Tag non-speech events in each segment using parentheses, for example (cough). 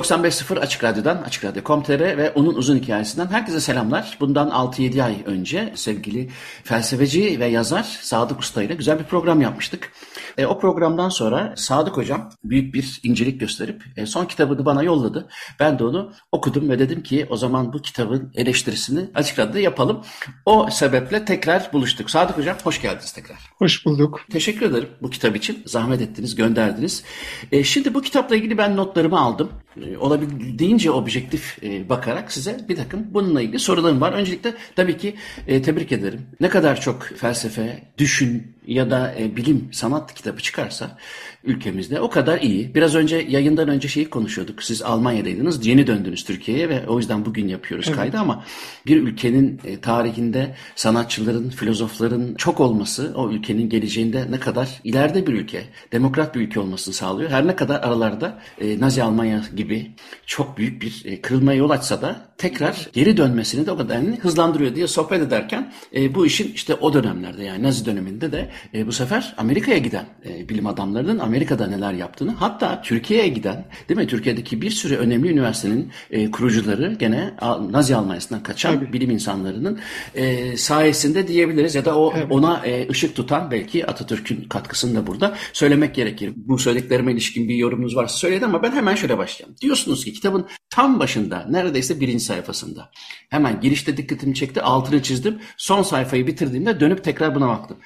...95.0 Açık Radyo'dan, Açık Radyo.com.tr ve onun uzun hikayesinden herkese selamlar. Bundan 6-7 ay önce sevgili felsefeci ve yazar Sadık Usta ile güzel bir program yapmıştık. E, o programdan sonra Sadık Hocam büyük bir incelik gösterip e, son kitabını bana yolladı. Ben de onu okudum ve dedim ki o zaman bu kitabın eleştirisini Açık Radyo'da yapalım. O sebeple tekrar buluştuk. Sadık Hocam hoş geldiniz tekrar. Hoş bulduk. Teşekkür ederim bu kitap için. Zahmet ettiniz, gönderdiniz. E, şimdi bu kitapla ilgili ben notlarımı aldım. E, olabildiğince objektif e, bakarak size bir takım bununla ilgili sorularım var. Öncelikle tabii ki e, tebrik ederim. Ne kadar çok felsefe, düşün ya da e, bilim, sanat kitabı çıkarsa ülkemizde o kadar iyi. Biraz önce yayından önce şeyi konuşuyorduk. Siz Almanya'daydınız, yeni döndünüz Türkiye'ye ve o yüzden bugün yapıyoruz evet. kaydı ama bir ülkenin e, tarihinde sanatçıların, filozofların çok olması o ülkenin geleceğinde ne kadar ileride bir ülke, demokrat bir ülke olmasını sağlıyor. Her ne kadar aralarda e, Nazi Almanya gibi çok büyük bir e, kırılmaya yol açsa da tekrar geri dönmesini de o kadar hızlandırıyor diye sohbet ederken e, bu işin işte o dönemlerde yani Nazi döneminde de e, bu sefer Amerika'ya giden e, bilim adamlarının Amerika'da neler yaptığını hatta Türkiye'ye giden değil mi Türkiye'deki bir sürü önemli üniversitenin e, kurucuları gene Nazi Almanya'sından kaçan Tabii. bilim insanlarının e, sayesinde diyebiliriz ya da o evet. ona e, ışık tutan belki Atatürk'ün katkısını da burada söylemek gerekir. Bu söylediklerime ilişkin bir yorumunuz varsa söyleyin ama ben hemen şöyle başlayayım. Diyorsunuz ki kitabın tam başında neredeyse birinci sayfasında. Hemen girişte dikkatimi çekti altını çizdim. Son sayfayı bitirdiğimde dönüp tekrar buna baktım.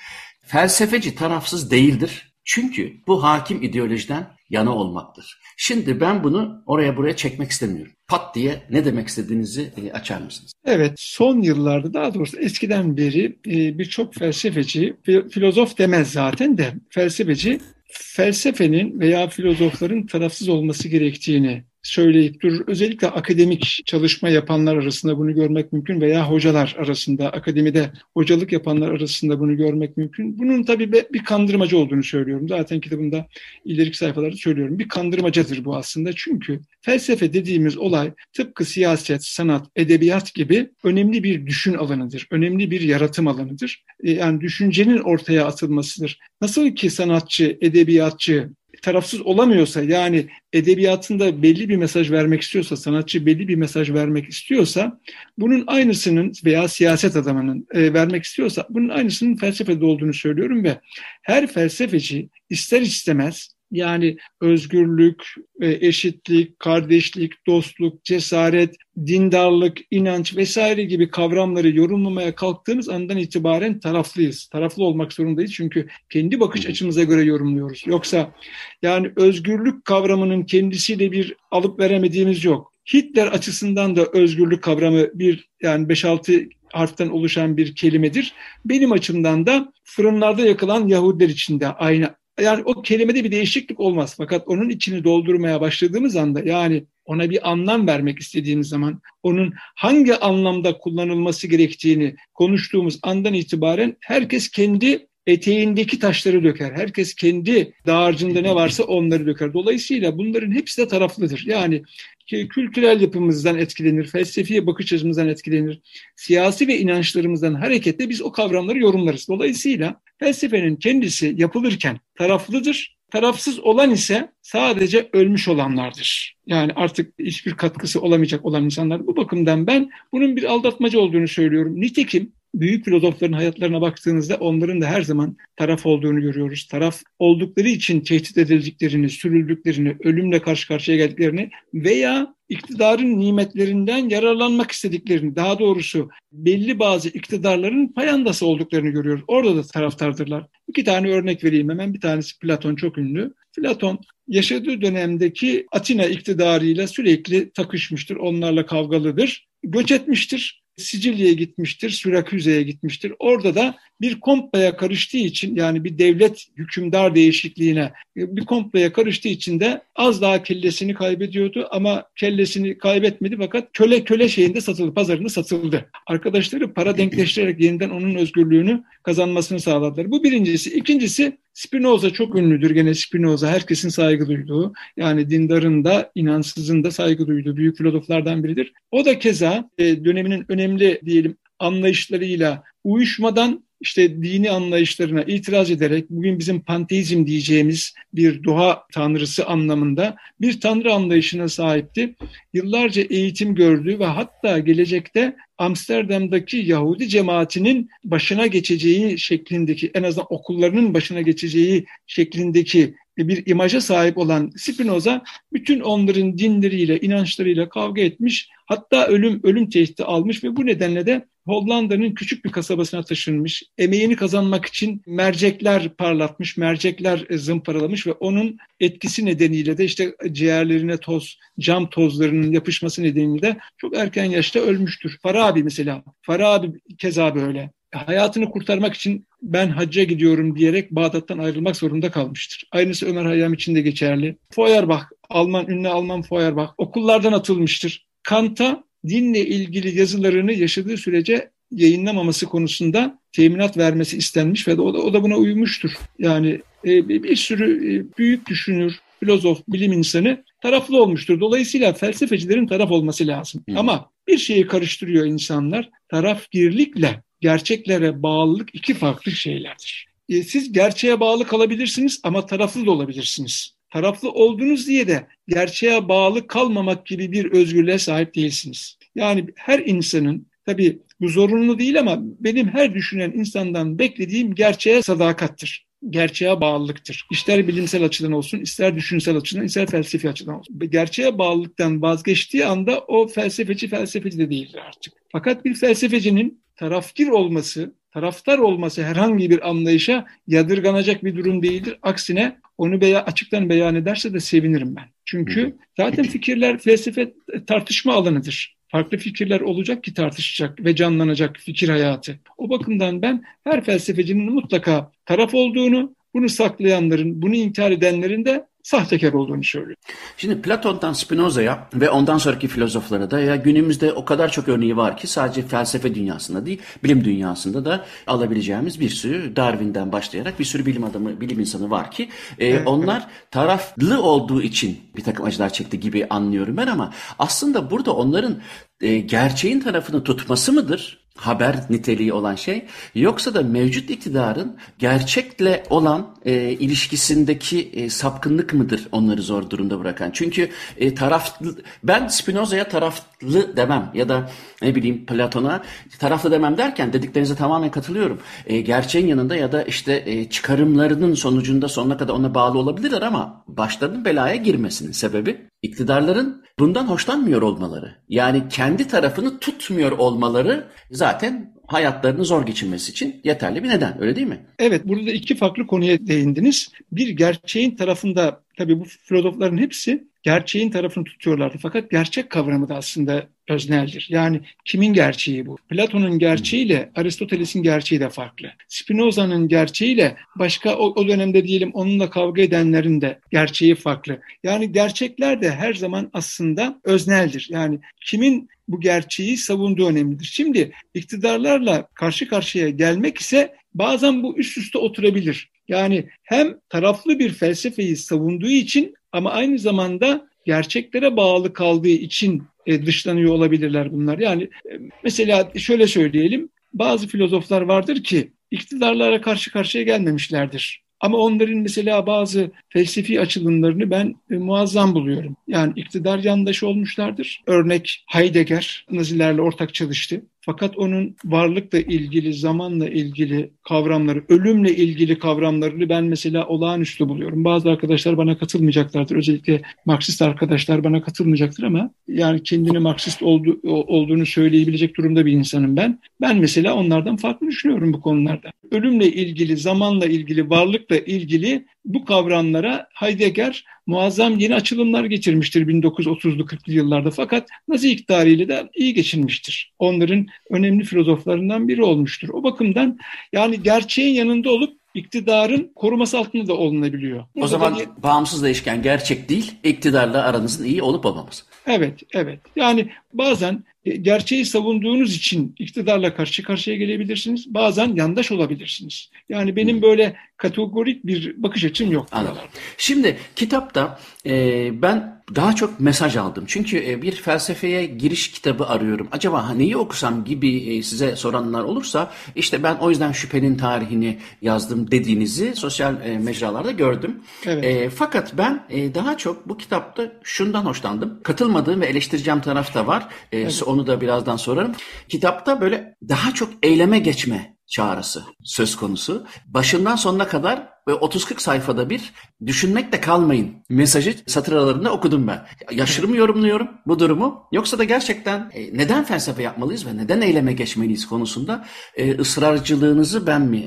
Felsefeci tarafsız değildir. Çünkü bu hakim ideolojiden yana olmaktır. Şimdi ben bunu oraya buraya çekmek istemiyorum. Pat diye ne demek istediğinizi e, açar mısınız? Evet, son yıllarda daha doğrusu eskiden beri e, birçok felsefeci, filozof demez zaten de felsefeci felsefenin veya filozofların tarafsız olması gerektiğini söyleyip durur. Özellikle akademik çalışma yapanlar arasında bunu görmek mümkün veya hocalar arasında, akademide hocalık yapanlar arasında bunu görmek mümkün. Bunun tabii bir kandırmacı olduğunu söylüyorum. Zaten kitabımda ileriki sayfalarda söylüyorum. Bir kandırmacadır bu aslında. Çünkü felsefe dediğimiz olay tıpkı siyaset, sanat, edebiyat gibi önemli bir düşün alanıdır. Önemli bir yaratım alanıdır. E, yani düşüncenin ortaya atılmasıdır. Nasıl ki sanatçı, edebiyatçı, tarafsız olamıyorsa yani edebiyatında belli bir mesaj vermek istiyorsa, sanatçı belli bir mesaj vermek istiyorsa bunun aynısının veya siyaset adamının e, vermek istiyorsa bunun aynısının felsefede olduğunu söylüyorum ve her felsefeci ister istemez yani özgürlük, e, eşitlik, kardeşlik, dostluk, cesaret, dindarlık, inanç vesaire gibi kavramları yorumlamaya kalktığımız andan itibaren taraflıyız. Taraflı olmak zorundayız çünkü kendi bakış açımıza göre yorumluyoruz. Yoksa yani özgürlük kavramının kendisiyle bir alıp veremediğimiz yok. Hitler açısından da özgürlük kavramı bir yani 5-6 harften oluşan bir kelimedir. Benim açımdan da fırınlarda yakılan Yahudiler için de aynı yani o kelimede bir değişiklik olmaz. Fakat onun içini doldurmaya başladığımız anda yani ona bir anlam vermek istediğimiz zaman onun hangi anlamda kullanılması gerektiğini konuştuğumuz andan itibaren herkes kendi eteğindeki taşları döker. Herkes kendi dağarcığında ne varsa onları döker. Dolayısıyla bunların hepsi de taraflıdır. Yani kültürel yapımızdan etkilenir, felsefi bakış açımızdan etkilenir, siyasi ve inançlarımızdan hareketle biz o kavramları yorumlarız. Dolayısıyla felsefenin kendisi yapılırken taraflıdır. Tarafsız olan ise sadece ölmüş olanlardır. Yani artık hiçbir katkısı olamayacak olan insanlar. Bu bakımdan ben bunun bir aldatmacı olduğunu söylüyorum. Nitekim büyük filozofların hayatlarına baktığınızda onların da her zaman taraf olduğunu görüyoruz. Taraf oldukları için tehdit edildiklerini, sürüldüklerini, ölümle karşı karşıya geldiklerini veya iktidarın nimetlerinden yararlanmak istediklerini, daha doğrusu belli bazı iktidarların payandası olduklarını görüyoruz. Orada da taraftardırlar. İki tane örnek vereyim hemen. Bir tanesi Platon çok ünlü. Platon yaşadığı dönemdeki Atina iktidarıyla sürekli takışmıştır, onlarla kavgalıdır göç etmiştir. Sicilya'ya gitmiştir, Süraküze'ye gitmiştir. Orada da bir komploya karıştığı için yani bir devlet hükümdar değişikliğine bir komploya karıştığı için de az daha kellesini kaybediyordu ama kellesini kaybetmedi fakat köle köle şeyinde satıldı, pazarında satıldı. Arkadaşları para denkleştirerek yeniden onun özgürlüğünü kazanmasını sağladılar. Bu birincisi. İkincisi Spinoza çok ünlüdür gene Spinoza. Herkesin saygı duyduğu yani dindarın da inansızın da saygı duyduğu büyük filozoflardan biridir. O da keza e, döneminin önemli diyelim anlayışlarıyla uyuşmadan işte dini anlayışlarına itiraz ederek bugün bizim panteizm diyeceğimiz bir doğa tanrısı anlamında bir tanrı anlayışına sahipti. Yıllarca eğitim gördü ve hatta gelecekte Amsterdam'daki Yahudi cemaatinin başına geçeceği şeklindeki en azından okullarının başına geçeceği şeklindeki bir imaja sahip olan Spinoza bütün onların dinleriyle, inançlarıyla kavga etmiş. Hatta ölüm ölüm tehdidi almış ve bu nedenle de Hollanda'nın küçük bir kasabasına taşınmış. Emeğini kazanmak için mercekler parlatmış, mercekler zımparalamış ve onun etkisi nedeniyle de işte ciğerlerine toz, cam tozlarının yapışması nedeniyle de çok erken yaşta ölmüştür. Farabi mesela. Farabi keza böyle hayatını kurtarmak için ben hacca gidiyorum diyerek Bağdat'tan ayrılmak zorunda kalmıştır. Aynısı Ömer Hayyam için de geçerli. Feuerbach, Alman, ünlü Alman Feuerbach okullardan atılmıştır. Kant'a dinle ilgili yazılarını yaşadığı sürece yayınlamaması konusunda teminat vermesi istenmiş ve o da, o da buna uymuştur. Yani e, bir sürü e, büyük düşünür, filozof, bilim insanı taraflı olmuştur. Dolayısıyla felsefecilerin taraf olması lazım. Hmm. Ama bir şeyi karıştırıyor insanlar. Tarafgirlikle gerçeklere bağlılık iki farklı şeylerdir. E, siz gerçeğe bağlı kalabilirsiniz ama taraflı da olabilirsiniz. Taraflı oldunuz diye de gerçeğe bağlı kalmamak gibi bir özgürlüğe sahip değilsiniz. Yani her insanın tabii bu zorunlu değil ama benim her düşünen insandan beklediğim gerçeğe sadakattir gerçeğe bağlılıktır. İster bilimsel açıdan olsun, ister düşünsel açıdan, ister felsefi açıdan olsun. Gerçeğe bağlılıktan vazgeçtiği anda o felsefeci felsefeci de değildir artık. Fakat bir felsefecinin tarafgir olması, taraftar olması herhangi bir anlayışa yadırganacak bir durum değildir. Aksine onu beya, açıktan beyan ederse de sevinirim ben. Çünkü zaten fikirler felsefe tartışma alanıdır. Farklı fikirler olacak ki tartışacak ve canlanacak fikir hayatı. O bakımdan ben her felsefecinin mutlaka taraf olduğunu, bunu saklayanların, bunu inkar edenlerin de sahtekar olduğunu söylüyor. Şimdi Platon'dan Spinoza'ya ve ondan sonraki filozoflara da ya günümüzde o kadar çok örneği var ki sadece felsefe dünyasında değil, bilim dünyasında da alabileceğimiz bir sürü Darwin'den başlayarak bir sürü bilim adamı, bilim insanı var ki e, evet, onlar evet. taraflı olduğu için bir takım acılar çekti gibi anlıyorum ben ama aslında burada onların e, gerçeğin tarafını tutması mıdır? Haber niteliği olan şey yoksa da mevcut iktidarın gerçekle olan e, ilişkisindeki e, sapkınlık mıdır onları zor durumda bırakan? Çünkü e, taraflı ben Spinoza'ya taraflı demem ya da ne bileyim Platon'a taraflı demem derken dediklerinize tamamen katılıyorum. E, gerçeğin yanında ya da işte e, çıkarımlarının sonucunda sonuna kadar ona bağlı olabilirler ama başlarının belaya girmesinin sebebi iktidarların bundan hoşlanmıyor olmaları. Yani kendi tarafını tutmuyor olmaları zaten hayatlarını zor geçirmesi için yeterli bir neden öyle değil mi? Evet burada iki farklı konuya değindiniz. Bir gerçeğin tarafında tabii bu filozofların hepsi gerçeğin tarafını tutuyorlardı. Fakat gerçek kavramı da aslında özneldir. Yani kimin gerçeği bu? Platon'un gerçeğiyle Aristoteles'in gerçeği de farklı. Spinoza'nın gerçeğiyle başka o, o dönemde diyelim onunla kavga edenlerin de gerçeği farklı. Yani gerçekler de her zaman aslında özneldir. Yani kimin bu gerçeği savunduğu önemlidir. Şimdi iktidarlarla karşı karşıya gelmek ise bazen bu üst üste oturabilir. Yani hem taraflı bir felsefeyi savunduğu için ama aynı zamanda gerçeklere bağlı kaldığı için e, dışlanıyor olabilirler bunlar. Yani e, mesela şöyle söyleyelim, bazı filozoflar vardır ki iktidarlara karşı karşıya gelmemişlerdir. Ama onların mesela bazı felsefi açılımlarını ben e, muazzam buluyorum. Yani iktidar yandaşı olmuşlardır. Örnek Heidegger Nazilerle ortak çalıştı. Fakat onun varlıkla ilgili, zamanla ilgili kavramları, ölümle ilgili kavramlarını ben mesela olağanüstü buluyorum. Bazı arkadaşlar bana katılmayacaklardır. Özellikle Marksist arkadaşlar bana katılmayacaktır ama yani kendini Marksist oldu, olduğunu söyleyebilecek durumda bir insanım ben. Ben mesela onlardan farklı düşünüyorum bu konularda. Ölümle ilgili, zamanla ilgili, varlıkla ilgili bu kavramlara Heidegger muazzam yeni açılımlar getirmiştir 1930'lu 40'lı yıllarda fakat Nazi iktidarıyla da iyi geçinmiştir. Onların önemli filozoflarından biri olmuştur. O bakımdan yani gerçeğin yanında olup iktidarın koruması altında da olunabiliyor. O zaman da, bağımsız değişken gerçek değil, iktidarla aranızın iyi olup olmaması. Evet, evet. Yani bazen e, gerçeği savunduğunuz için iktidarla karşı karşıya gelebilirsiniz. Bazen yandaş olabilirsiniz. Yani benim böyle kategorik bir bakış açım yok. Anladım. Şimdi kitapta e, ben daha çok mesaj aldım. Çünkü e, bir felsefeye giriş kitabı arıyorum. Acaba neyi okusam gibi e, size soranlar olursa işte ben o yüzden şüphenin tarihini yazdım dediğinizi sosyal e, mecralarda gördüm. Evet. E, fakat ben e, daha çok bu kitapta şundan hoşlandım. Katılmadığım ve eleştireceğim taraf da var. E, evet. Onu da birazdan sorarım. Kitapta böyle daha çok eyleme geçme çağrısı söz konusu. Başından sonuna kadar ve 30-40 sayfada bir düşünmekle kalmayın mesajı satır aralarında okudum ben. Yaşırı mı yorumluyorum bu durumu yoksa da gerçekten e, neden felsefe yapmalıyız ve neden eyleme geçmeliyiz konusunda e, ısrarcılığınızı ben mi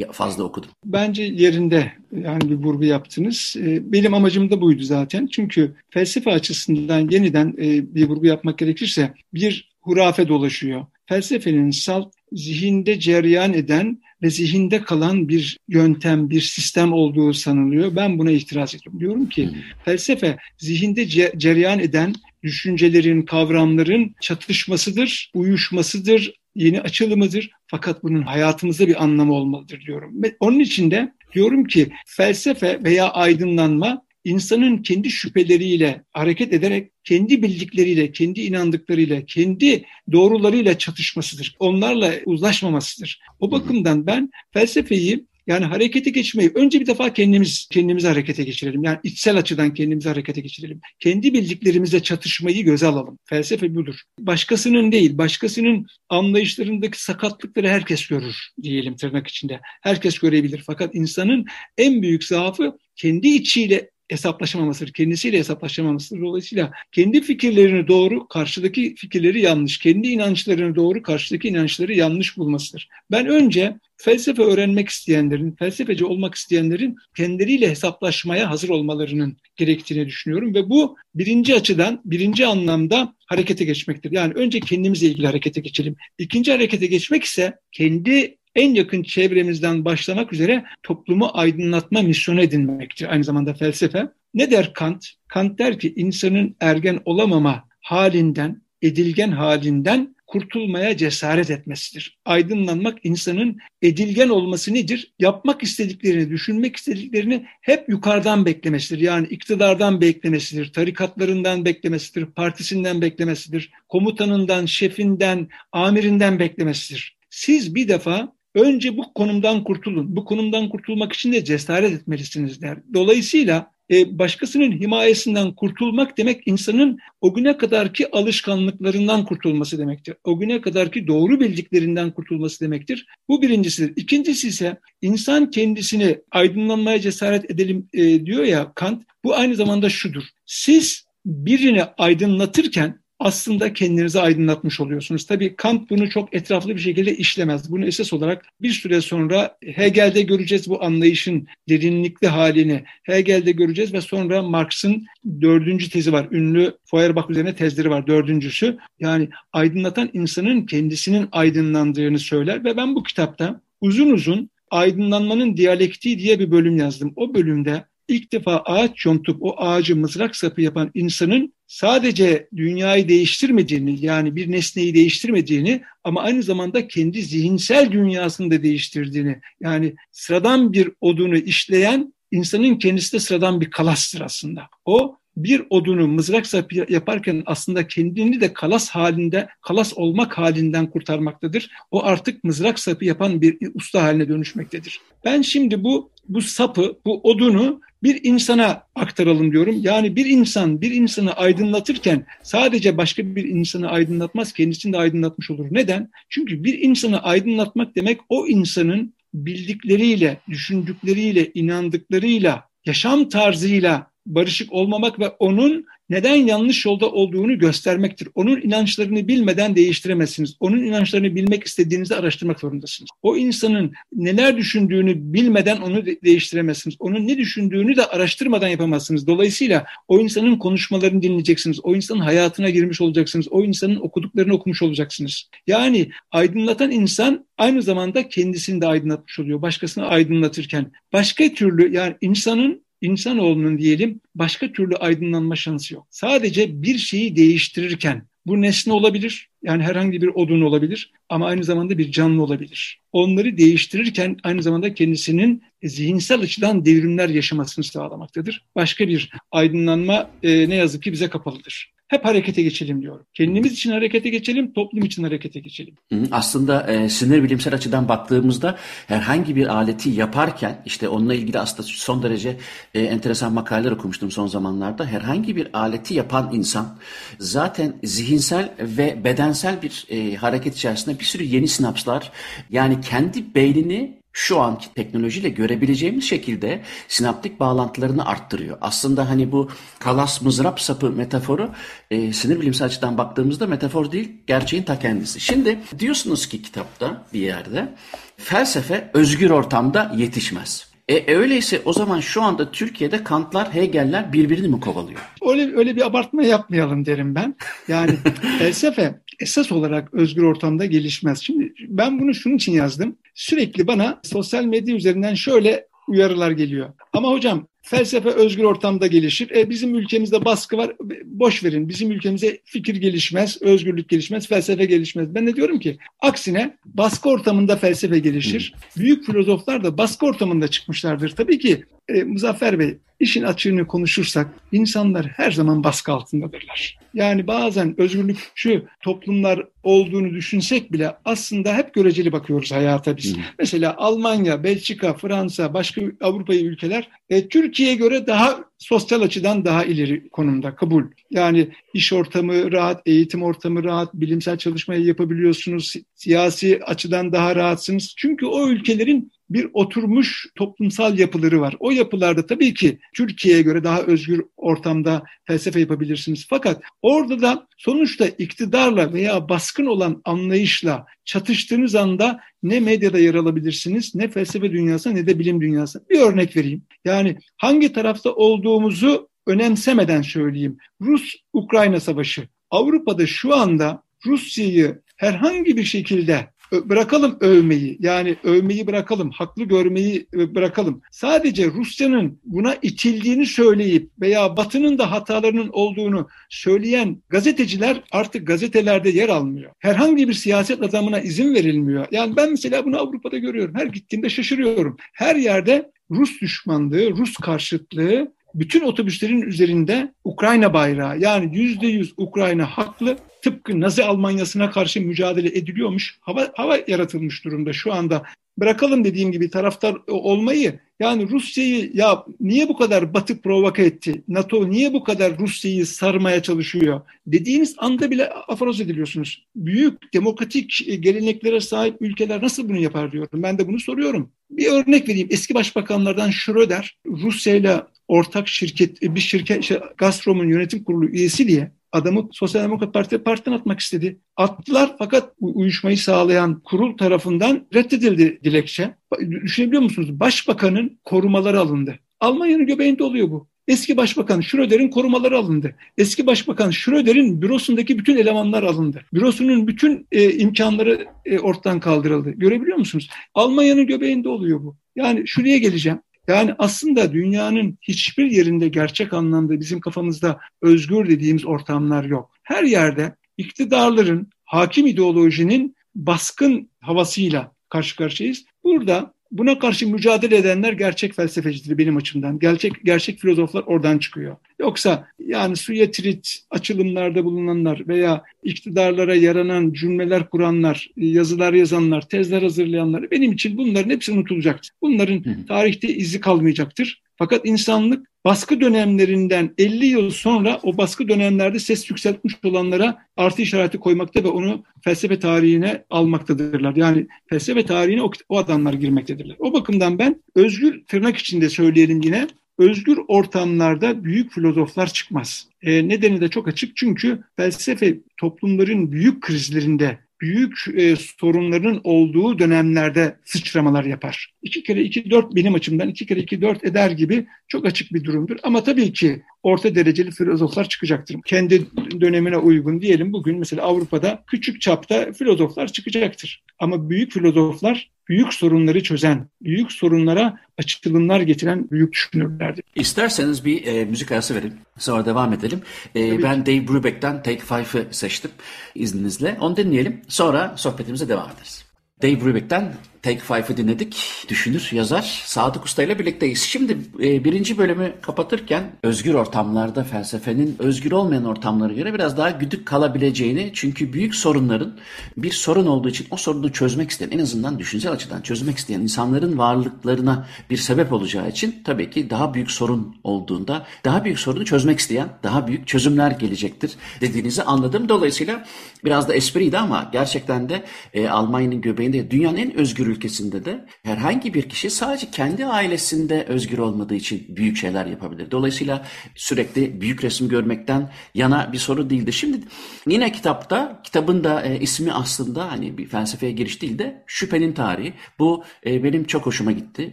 e, fazla okudum? Bence yerinde yani bir vurgu yaptınız. E, benim amacım da buydu zaten. Çünkü felsefe açısından yeniden e, bir vurgu yapmak gerekirse bir hurafe dolaşıyor. Felsefenin salt zihinde cereyan eden ve zihinde kalan bir yöntem, bir sistem olduğu sanılıyor. Ben buna itiraz ediyorum. Diyorum ki hmm. felsefe zihinde ce- cereyan eden düşüncelerin, kavramların çatışmasıdır, uyuşmasıdır, yeni açılımıdır. Fakat bunun hayatımızda bir anlamı olmalıdır diyorum. Ve onun için de diyorum ki felsefe veya aydınlanma insanın kendi şüpheleriyle hareket ederek kendi bildikleriyle, kendi inandıklarıyla, kendi doğrularıyla çatışmasıdır. Onlarla uzlaşmamasıdır. O bakımdan ben felsefeyi yani harekete geçmeyi önce bir defa kendimiz kendimizi harekete geçirelim. Yani içsel açıdan kendimizi harekete geçirelim. Kendi bildiklerimizle çatışmayı göze alalım. Felsefe budur. Başkasının değil, başkasının anlayışlarındaki sakatlıkları herkes görür diyelim tırnak içinde. Herkes görebilir. Fakat insanın en büyük zaafı kendi içiyle hesaplaşamamasıdır. Kendisiyle hesaplaşamamasıdır. Dolayısıyla kendi fikirlerini doğru, karşıdaki fikirleri yanlış, kendi inançlarını doğru, karşıdaki inançları yanlış bulmasıdır. Ben önce felsefe öğrenmek isteyenlerin, felsefeci olmak isteyenlerin kendileriyle hesaplaşmaya hazır olmalarının gerektiğini düşünüyorum ve bu birinci açıdan, birinci anlamda harekete geçmektir. Yani önce kendimizle ilgili harekete geçelim. İkinci harekete geçmek ise kendi en yakın çevremizden başlamak üzere toplumu aydınlatma misyonu edinmektir. Aynı zamanda felsefe. Ne der Kant? Kant der ki insanın ergen olamama halinden, edilgen halinden kurtulmaya cesaret etmesidir. Aydınlanmak insanın edilgen olması nedir? Yapmak istediklerini, düşünmek istediklerini hep yukarıdan beklemesidir. Yani iktidardan beklemesidir, tarikatlarından beklemesidir, partisinden beklemesidir, komutanından, şefinden, amirinden beklemesidir. Siz bir defa Önce bu konumdan kurtulun. Bu konumdan kurtulmak için de cesaret etmelisiniz der. Dolayısıyla e, başkasının himayesinden kurtulmak demek insanın o güne kadarki alışkanlıklarından kurtulması demektir. O güne kadarki doğru bildiklerinden kurtulması demektir. Bu birincisidir. İkincisi ise insan kendisini aydınlanmaya cesaret edelim e, diyor ya Kant. Bu aynı zamanda şudur. Siz birini aydınlatırken aslında kendinizi aydınlatmış oluyorsunuz. Tabii Kant bunu çok etraflı bir şekilde işlemez. Bunu esas olarak bir süre sonra Hegel'de göreceğiz bu anlayışın derinlikli halini. Hegel'de göreceğiz ve sonra Marx'ın dördüncü tezi var. Ünlü Feuerbach üzerine tezleri var dördüncüsü. Yani aydınlatan insanın kendisinin aydınlandığını söyler ve ben bu kitapta uzun uzun aydınlanmanın diyalektiği diye bir bölüm yazdım. O bölümde ilk defa ağaç yontup o ağacı mızrak sapı yapan insanın sadece dünyayı değiştirmediğini yani bir nesneyi değiştirmediğini ama aynı zamanda kendi zihinsel dünyasını da değiştirdiğini yani sıradan bir odunu işleyen insanın kendisi de sıradan bir kalastır aslında. O bir odunu mızrak sapı yaparken aslında kendini de kalas halinde, kalas olmak halinden kurtarmaktadır. O artık mızrak sapı yapan bir usta haline dönüşmektedir. Ben şimdi bu bu sapı, bu odunu bir insana aktaralım diyorum. Yani bir insan bir insanı aydınlatırken sadece başka bir insanı aydınlatmaz, kendisini de aydınlatmış olur. Neden? Çünkü bir insanı aydınlatmak demek o insanın bildikleriyle, düşündükleriyle, inandıklarıyla, yaşam tarzıyla barışık olmamak ve onun neden yanlış yolda olduğunu göstermektir. Onun inançlarını bilmeden değiştiremezsiniz. Onun inançlarını bilmek istediğinizde araştırmak zorundasınız. O insanın neler düşündüğünü bilmeden onu de- değiştiremezsiniz. Onun ne düşündüğünü de araştırmadan yapamazsınız. Dolayısıyla o insanın konuşmalarını dinleyeceksiniz. O insanın hayatına girmiş olacaksınız. O insanın okuduklarını okumuş olacaksınız. Yani aydınlatan insan aynı zamanda kendisini de aydınlatmış oluyor. Başkasını aydınlatırken. Başka türlü yani insanın insanoğlunun diyelim başka türlü aydınlanma şansı yok. Sadece bir şeyi değiştirirken bu nesne olabilir. Yani herhangi bir odun olabilir ama aynı zamanda bir canlı olabilir. Onları değiştirirken aynı zamanda kendisinin zihinsel açıdan devrimler yaşamasını sağlamaktadır. Başka bir aydınlanma e, ne yazık ki bize kapalıdır. Hep harekete geçelim diyorum. Kendimiz için harekete geçelim, toplum için harekete geçelim. Aslında e, sinir bilimsel açıdan baktığımızda herhangi bir aleti yaparken işte onunla ilgili aslında son derece e, enteresan makaleler okumuştum son zamanlarda. Herhangi bir aleti yapan insan zaten zihinsel ve bedensel bir e, hareket içerisinde bir sürü yeni sinapslar yani kendi beynini şu anki teknolojiyle görebileceğimiz şekilde sinaptik bağlantılarını arttırıyor. Aslında hani bu kalas mızrap sapı metaforu e, sinir bilimsel açıdan baktığımızda metafor değil gerçeğin ta kendisi. Şimdi diyorsunuz ki kitapta bir yerde felsefe özgür ortamda yetişmez. E, öyleyse o zaman şu anda Türkiye'de Kantlar, Hegel'ler birbirini mi kovalıyor? Öyle, öyle bir abartma yapmayalım derim ben. Yani (laughs) felsefe esas olarak özgür ortamda gelişmez. Şimdi ben bunu şunun için yazdım. Sürekli bana sosyal medya üzerinden şöyle uyarılar geliyor. Ama hocam felsefe özgür ortamda gelişir. E, bizim ülkemizde baskı var. Boş verin. Bizim ülkemize fikir gelişmez, özgürlük gelişmez, felsefe gelişmez. Ben de diyorum ki aksine baskı ortamında felsefe gelişir. Büyük filozoflar da baskı ortamında çıkmışlardır. Tabii ki e, Muzaffer Bey işin açığını konuşursak insanlar her zaman baskı altındadırlar. Yani bazen özgürlükçü toplumlar olduğunu düşünsek bile aslında hep göreceli bakıyoruz hayata biz. Hı. Mesela Almanya, Belçika, Fransa, başka Avrupa ülkeler e, Türkiye'ye göre daha sosyal açıdan daha ileri konumda kabul. Yani iş ortamı rahat, eğitim ortamı rahat, bilimsel çalışmayı yapabiliyorsunuz, si- siyasi açıdan daha rahatsınız. Çünkü o ülkelerin bir oturmuş toplumsal yapıları var. O yapılarda tabii ki Türkiye'ye göre daha özgür ortamda felsefe yapabilirsiniz. Fakat orada da sonuçta iktidarla veya baskın olan anlayışla çatıştığınız anda ne medyada yer alabilirsiniz, ne felsefe dünyası ne de bilim dünyası. Bir örnek vereyim. Yani hangi tarafta olduğumuzu önemsemeden söyleyeyim. Rus-Ukrayna savaşı. Avrupa'da şu anda Rusya'yı herhangi bir şekilde bırakalım övmeyi yani övmeyi bırakalım haklı görmeyi bırakalım sadece Rusya'nın buna itildiğini söyleyip veya Batı'nın da hatalarının olduğunu söyleyen gazeteciler artık gazetelerde yer almıyor. Herhangi bir siyaset adamına izin verilmiyor. Yani ben mesela bunu Avrupa'da görüyorum. Her gittiğimde şaşırıyorum. Her yerde Rus düşmanlığı, Rus karşıtlığı bütün otobüslerin üzerinde Ukrayna bayrağı yani yüzde yüz Ukrayna haklı tıpkı Nazi Almanyası'na karşı mücadele ediliyormuş. Hava, hava yaratılmış durumda şu anda. Bırakalım dediğim gibi taraftar olmayı yani Rusya'yı ya niye bu kadar Batı provoke etti? NATO niye bu kadar Rusya'yı sarmaya çalışıyor? Dediğiniz anda bile aforoz ediliyorsunuz. Büyük demokratik geleneklere sahip ülkeler nasıl bunu yapar diyorum. Ben de bunu soruyorum. Bir örnek vereyim. Eski başbakanlardan Schröder Rusya ile ortak şirket bir şirket işte Gazprom'un yönetim kurulu üyesi diye adamı Sosyal Demokrat Parti'ye partiden atmak istedi. Attılar fakat uyuşmayı sağlayan kurul tarafından reddedildi dilekçe. Düşünebiliyor musunuz? Başbakanın korumaları alındı. Almanya'nın göbeğinde oluyor bu. Eski Başbakan Schröder'in korumaları alındı. Eski Başbakan Schröder'in bürosundaki bütün elemanlar alındı. Bürosunun bütün e, imkanları e, ortadan kaldırıldı. Görebiliyor musunuz? Almanya'nın göbeğinde oluyor bu. Yani şuraya geleceğim. Yani aslında dünyanın hiçbir yerinde gerçek anlamda bizim kafamızda özgür dediğimiz ortamlar yok. Her yerde iktidarların, hakim ideolojinin baskın havasıyla karşı karşıyayız. Burada buna karşı mücadele edenler gerçek felsefecidir benim açımdan. Gerçek gerçek filozoflar oradan çıkıyor. Yoksa yani suya trit açılımlarda bulunanlar veya iktidarlara yaranan cümleler kuranlar, yazılar yazanlar, tezler hazırlayanlar benim için bunların hepsi unutulacaktır. Bunların tarihte izi kalmayacaktır. Fakat insanlık baskı dönemlerinden 50 yıl sonra o baskı dönemlerde ses yükseltmiş olanlara artı işareti koymakta ve onu felsefe tarihine almaktadırlar. Yani felsefe tarihine o, adamlar girmektedirler. O bakımdan ben özgür tırnak içinde söyleyelim yine özgür ortamlarda büyük filozoflar çıkmaz. E, nedeni de çok açık çünkü felsefe toplumların büyük krizlerinde büyük e, sorunların olduğu dönemlerde sıçramalar yapar. İki kere iki dört benim açımdan iki kere iki dört eder gibi çok açık bir durumdur. Ama tabii ki orta dereceli filozoflar çıkacaktır. Kendi dönemine uygun diyelim bugün mesela Avrupa'da küçük çapta filozoflar çıkacaktır. Ama büyük filozoflar büyük sorunları çözen, büyük sorunlara açılımlar getiren büyük düşünürlerdir. İsterseniz bir e, müzik arası verin. Sonra devam edelim. E, ben Dave Brubeck'ten Take Five'ı seçtim izninizle. Onu dinleyelim. Sonra sohbetimize devam ederiz. Dave Brubeck'ten Take Five'ı dinledik. Düşünür, yazar Sadık Usta ile birlikteyiz. Şimdi e, birinci bölümü kapatırken özgür ortamlarda felsefenin özgür olmayan ortamlara göre biraz daha güdük kalabileceğini çünkü büyük sorunların bir sorun olduğu için o sorunu çözmek isteyen en azından düşünsel açıdan çözmek isteyen insanların varlıklarına bir sebep olacağı için tabii ki daha büyük sorun olduğunda daha büyük sorunu çözmek isteyen daha büyük çözümler gelecektir dediğinizi anladım. Dolayısıyla biraz da espriydi ama gerçekten de e, Almanya'nın göbeğinde dünyanın en özgür ülkesinde de herhangi bir kişi sadece kendi ailesinde özgür olmadığı için büyük şeyler yapabilir. Dolayısıyla sürekli büyük resim görmekten yana bir soru değildi. Şimdi yine kitapta, kitabın da e, ismi aslında hani bir felsefeye giriş değil de şüphenin tarihi. Bu e, benim çok hoşuma gitti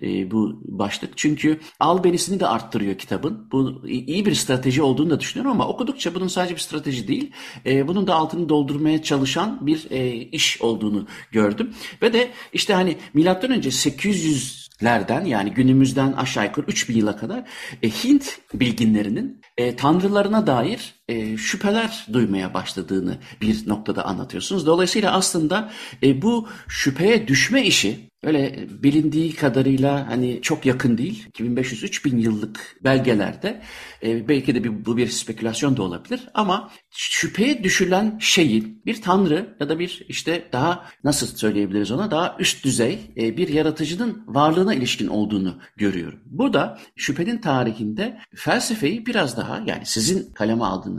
e, bu başlık. Çünkü albenisini de arttırıyor kitabın. Bu iyi bir strateji olduğunu da düşünüyorum ama okudukça bunun sadece bir strateji değil. E, bunun da altını doldurmaya çalışan bir e, iş olduğunu gördüm. Ve de işte hani yani milattan önce 800'lerden yani günümüzden aşağı yukarı 3000 yıla kadar e, Hint bilginlerinin e, tanrılarına dair e, şüpheler duymaya başladığını bir noktada anlatıyorsunuz. Dolayısıyla aslında e, bu şüpheye düşme işi öyle bilindiği kadarıyla hani çok yakın değil. 2500-3000 yıllık belgelerde e, belki de bir, bu bir spekülasyon da olabilir ama şüpheye düşülen şeyin bir tanrı ya da bir işte daha nasıl söyleyebiliriz ona daha üst düzey e, bir yaratıcının varlığına ilişkin olduğunu görüyorum. Bu da şüphenin tarihinde felsefeyi biraz daha yani sizin kaleme aldığınız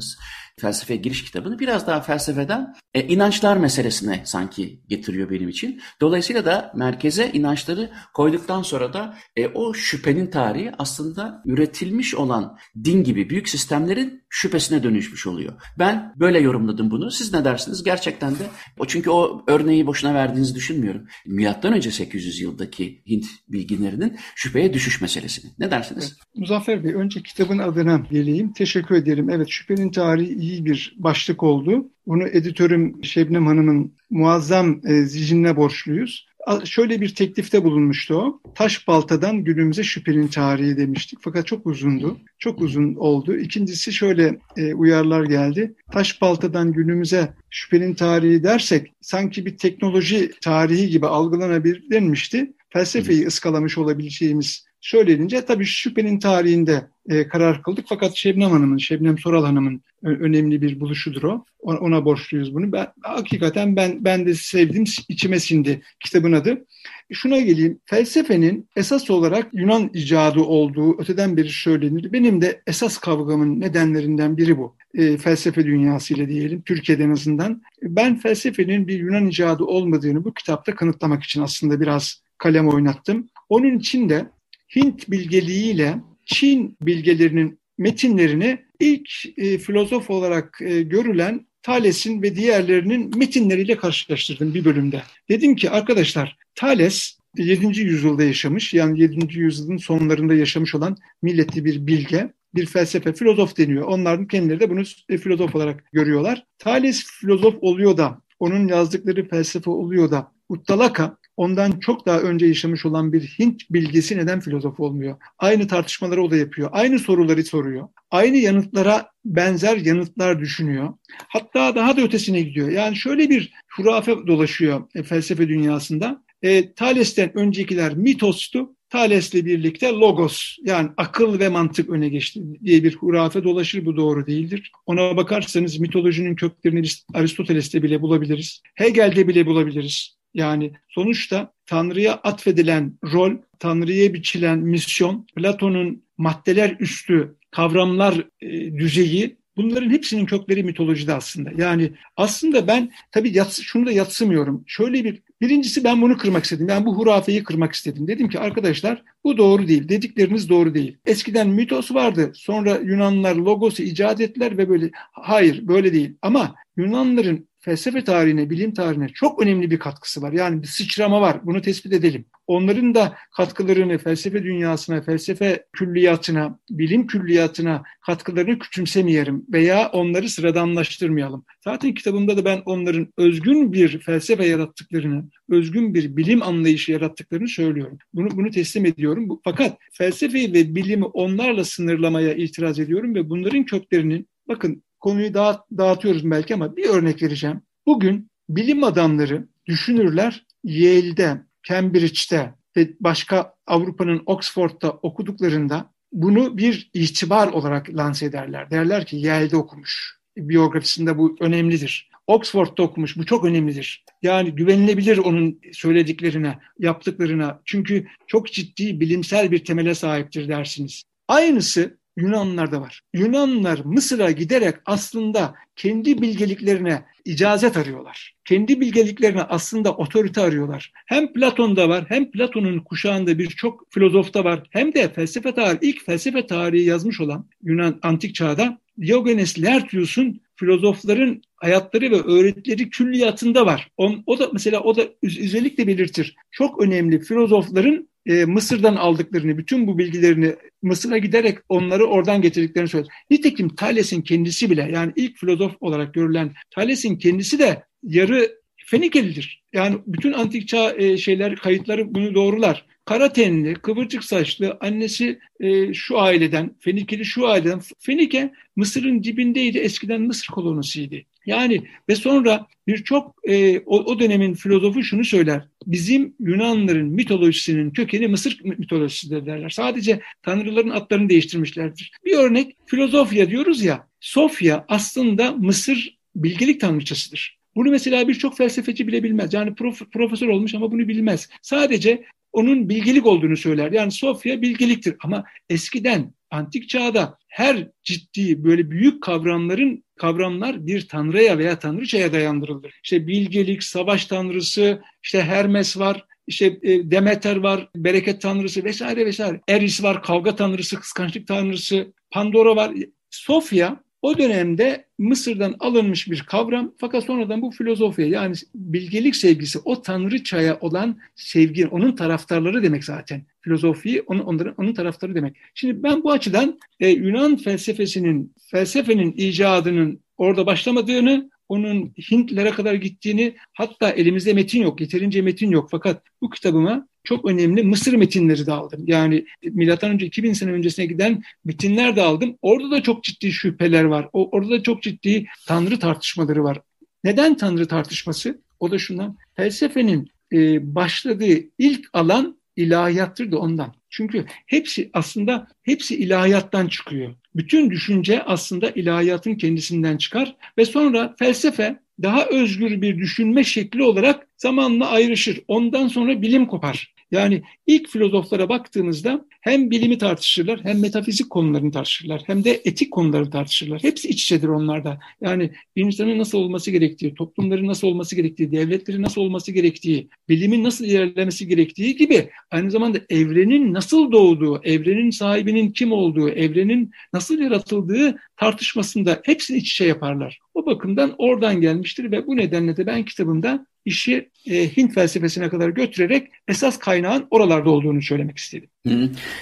felsefe giriş kitabını biraz daha felsefeden e, inançlar meselesine sanki getiriyor benim için. Dolayısıyla da merkeze inançları koyduktan sonra da e, o şüphenin tarihi aslında üretilmiş olan din gibi büyük sistemlerin şüphesine dönüşmüş oluyor. Ben böyle yorumladım bunu. Siz ne dersiniz? Gerçekten de o çünkü o örneği boşuna verdiğinizi düşünmüyorum. Milattan önce 800 yıldaki Hint bilginlerinin şüpheye düşüş meselesini. Ne dersiniz? Evet. Muzaffer Bey önce kitabın adına geleyim. Teşekkür ederim. Evet şüphenin tarihi iyi bir başlık oldu. Bunu editörüm Şebnem Hanım'ın muazzam e, zihnine borçluyuz şöyle bir teklifte bulunmuştu o. Taş baltadan günümüze şüphenin tarihi demiştik. Fakat çok uzundu. Çok uzun oldu. İkincisi şöyle e, uyarlar geldi. Taş baltadan günümüze şüphenin tarihi dersek sanki bir teknoloji tarihi gibi algılanabilirmişti. Felsefeyi ıskalamış olabileceğimiz söylenince tabii şüphenin tarihinde e, karar kıldık. Fakat Şebnem Hanım'ın, Şebnem Soral Hanım'ın önemli bir buluşudur o. Ona borçluyuz bunu. Ben, hakikaten ben ben de sevdim, içime sindi kitabın adı. Şuna geleyim. Felsefenin esas olarak Yunan icadı olduğu öteden beri söylenir. Benim de esas kavgamın nedenlerinden biri bu. E, felsefe dünyasıyla diyelim, Türkiye'de en azından. Ben felsefenin bir Yunan icadı olmadığını bu kitapta kanıtlamak için aslında biraz kalem oynattım. Onun için de Hint bilgeliğiyle Çin bilgelerinin metinlerini ilk e, filozof olarak e, görülen Thales'in ve diğerlerinin metinleriyle karşılaştırdım bir bölümde. Dedim ki arkadaşlar Thales 7. yüzyılda yaşamış yani 7. yüzyılın sonlarında yaşamış olan milletli bir bilge, bir felsefe, filozof deniyor. Onların kendileri de bunu e, filozof olarak görüyorlar. Thales filozof oluyor da, onun yazdıkları felsefe oluyor da, Uttalaka ondan çok daha önce yaşamış olan bir Hint bilgisi neden filozof olmuyor? Aynı tartışmaları o da yapıyor. Aynı soruları soruyor. Aynı yanıtlara benzer yanıtlar düşünüyor. Hatta daha da ötesine gidiyor. Yani şöyle bir hurafe dolaşıyor e, felsefe dünyasında. E, Thales'ten öncekiler mitostu. Thales'le birlikte logos yani akıl ve mantık öne geçti diye bir hurafe dolaşır. Bu doğru değildir. Ona bakarsanız mitolojinin köklerini Aristoteles'te bile bulabiliriz. Hegel'de bile bulabiliriz. Yani sonuçta Tanrı'ya atfedilen rol, Tanrı'ya biçilen misyon, Platon'un maddeler üstü kavramlar e, düzeyi Bunların hepsinin kökleri mitolojide aslında. Yani aslında ben tabii yats, şunu da yatsımıyorum. Şöyle bir Birincisi ben bunu kırmak istedim. Ben bu hurafeyi kırmak istedim. Dedim ki arkadaşlar bu doğru değil. Dedikleriniz doğru değil. Eskiden mitos vardı. Sonra Yunanlılar logosu icat ettiler ve böyle hayır böyle değil. Ama Yunanların felsefe tarihine, bilim tarihine çok önemli bir katkısı var. Yani bir sıçrama var. Bunu tespit edelim. Onların da katkılarını felsefe dünyasına, felsefe külliyatına, bilim külliyatına katkılarını küçümsemeyelim veya onları sıradanlaştırmayalım. Zaten kitabımda da ben onların özgün bir felsefe yarattıklarını, özgün bir bilim anlayışı yarattıklarını söylüyorum. Bunu, bunu teslim ediyorum. Fakat felsefeyi ve bilimi onlarla sınırlamaya itiraz ediyorum ve bunların köklerinin bakın konuyu dağıt, dağıtıyoruz belki ama bir örnek vereceğim. Bugün bilim adamları, düşünürler Yale'de, Cambridge'de ve başka Avrupa'nın Oxford'da okuduklarında bunu bir itibar olarak lanse ederler. Derler ki Yale'de okumuş. Biyografisinde bu önemlidir. Oxford'da okumuş. Bu çok önemlidir. Yani güvenilebilir onun söylediklerine, yaptıklarına. Çünkü çok ciddi bilimsel bir temele sahiptir dersiniz. Aynısı Yunanlılarda var. Yunanlılar Mısır'a giderek aslında kendi bilgeliklerine icazet arıyorlar. Kendi bilgeliklerine aslında otorite arıyorlar. Hem Platon'da var hem Platon'un kuşağında birçok filozofta var hem de felsefe tarihi, ilk felsefe tarihi yazmış olan Yunan antik çağda Diogenes Laertius'un filozofların hayatları ve öğretileri külliyatında var. O, o da mesela o da özellikle belirtir. Çok önemli filozofların e, Mısır'dan aldıklarını, bütün bu bilgilerini Mısır'a giderek onları oradan getirdiklerini söyler. Nitekim Thales'in kendisi bile yani ilk filozof olarak görülen Thales'in kendisi de yarı Fenikelidir. Yani bütün antik çağ e, şeyler, kayıtları bunu doğrular. Kara tenli, kıvırcık saçlı, annesi e, şu aileden, Fenikeli şu aileden. Fenike Mısır'ın dibindeydi, eskiden Mısır kolonisiydi. Yani ve sonra birçok e, o, o dönemin filozofu şunu söyler. Bizim Yunanların mitolojisinin kökeni Mısır mitolojisidir derler. Sadece tanrıların adlarını değiştirmişlerdir. Bir örnek filozofya diyoruz ya. Sofya aslında Mısır bilgelik tanrıçasıdır. Bunu mesela birçok felsefeci bile bilmez. Yani prof, profesör olmuş ama bunu bilmez. Sadece onun bilgelik olduğunu söyler. Yani Sofya bilgeliktir ama eskiden antik çağda her ciddi böyle büyük kavramların kavramlar bir tanrıya veya tanrıçaya dayandırılır. İşte bilgelik, savaş tanrısı, işte Hermes var, işte e, Demeter var, bereket tanrısı vesaire vesaire. Eris var, kavga tanrısı, kıskançlık tanrısı, Pandora var. Sofya o dönemde Mısır'dan alınmış bir kavram fakat sonradan bu filozofiye yani bilgelik sevgisi o tanrıçaya olan sevgi onun taraftarları demek zaten. Filozofi onun, onların, onun taraftarı demek. Şimdi ben bu açıdan e, Yunan felsefesinin felsefenin icadının orada başlamadığını onun Hintlere kadar gittiğini hatta elimizde metin yok, yeterince metin yok. Fakat bu kitabıma çok önemli Mısır metinleri de aldım. Yani milattan önce 2000 sene öncesine giden metinler de aldım. Orada da çok ciddi şüpheler var. O, orada da çok ciddi tanrı tartışmaları var. Neden tanrı tartışması? O da şundan. Felsefenin e, başladığı ilk alan ilahiyattır da ondan. Çünkü hepsi aslında hepsi ilahiyattan çıkıyor. Bütün düşünce aslında ilahiyatın kendisinden çıkar ve sonra felsefe daha özgür bir düşünme şekli olarak zamanla ayrışır. Ondan sonra bilim kopar. Yani ilk filozoflara baktığınızda hem bilimi tartışırlar hem metafizik konularını tartışırlar hem de etik konuları tartışırlar. Hepsi iç içedir onlarda. Yani insanın nasıl olması gerektiği, toplumların nasıl olması gerektiği, devletlerin nasıl olması gerektiği, bilimin nasıl ilerlemesi gerektiği gibi aynı zamanda evrenin nasıl doğduğu, evrenin sahibinin kim olduğu, evrenin nasıl yaratıldığı tartışmasında hepsini iç içe yaparlar. O bakımdan oradan gelmiştir ve bu nedenle de ben kitabımda işi e, Hint felsefesine kadar götürerek esas kaynağın oralarda olduğunu söylemek istedim.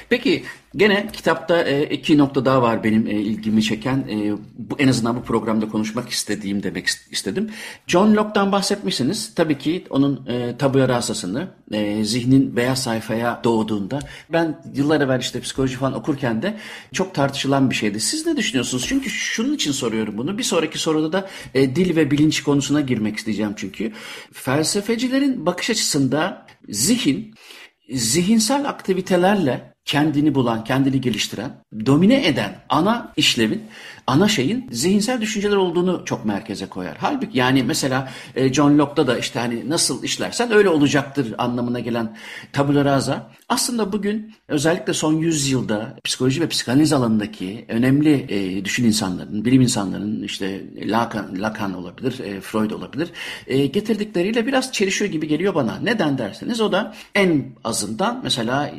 Peki gene kitapta e, iki nokta daha var benim e, ilgimi çeken. E, bu en azından bu programda konuşmak istediğim demek istedim. John Locke'dan bahsetmişsiniz. Tabii ki onun e, tabu rasasını zihnin beyaz sayfaya doğduğunda ben yıllar evvel işte psikoloji falan okurken de çok tartışılan bir şeydi. Siz ne düşünüyorsunuz? Çünkü şunun için soruyorum bunu. Bir sonraki soruda da dil ve bilinç konusuna girmek isteyeceğim çünkü. Felsefecilerin bakış açısında zihin zihinsel aktivitelerle kendini bulan, kendini geliştiren, domine eden ana işlevin, ana şeyin zihinsel düşünceler olduğunu çok merkeze koyar. Halbuki yani mesela e, John Locke'da da işte hani nasıl işlersen öyle olacaktır anlamına gelen tabula rasa aslında bugün özellikle son 100 yılda psikoloji ve psikanaliz alanındaki önemli e, düşün insanların, bilim insanlarının işte Lacan, Lacan olabilir, e, Freud olabilir e, getirdikleriyle biraz çelişiyor gibi geliyor bana. Neden derseniz o da en azından mesela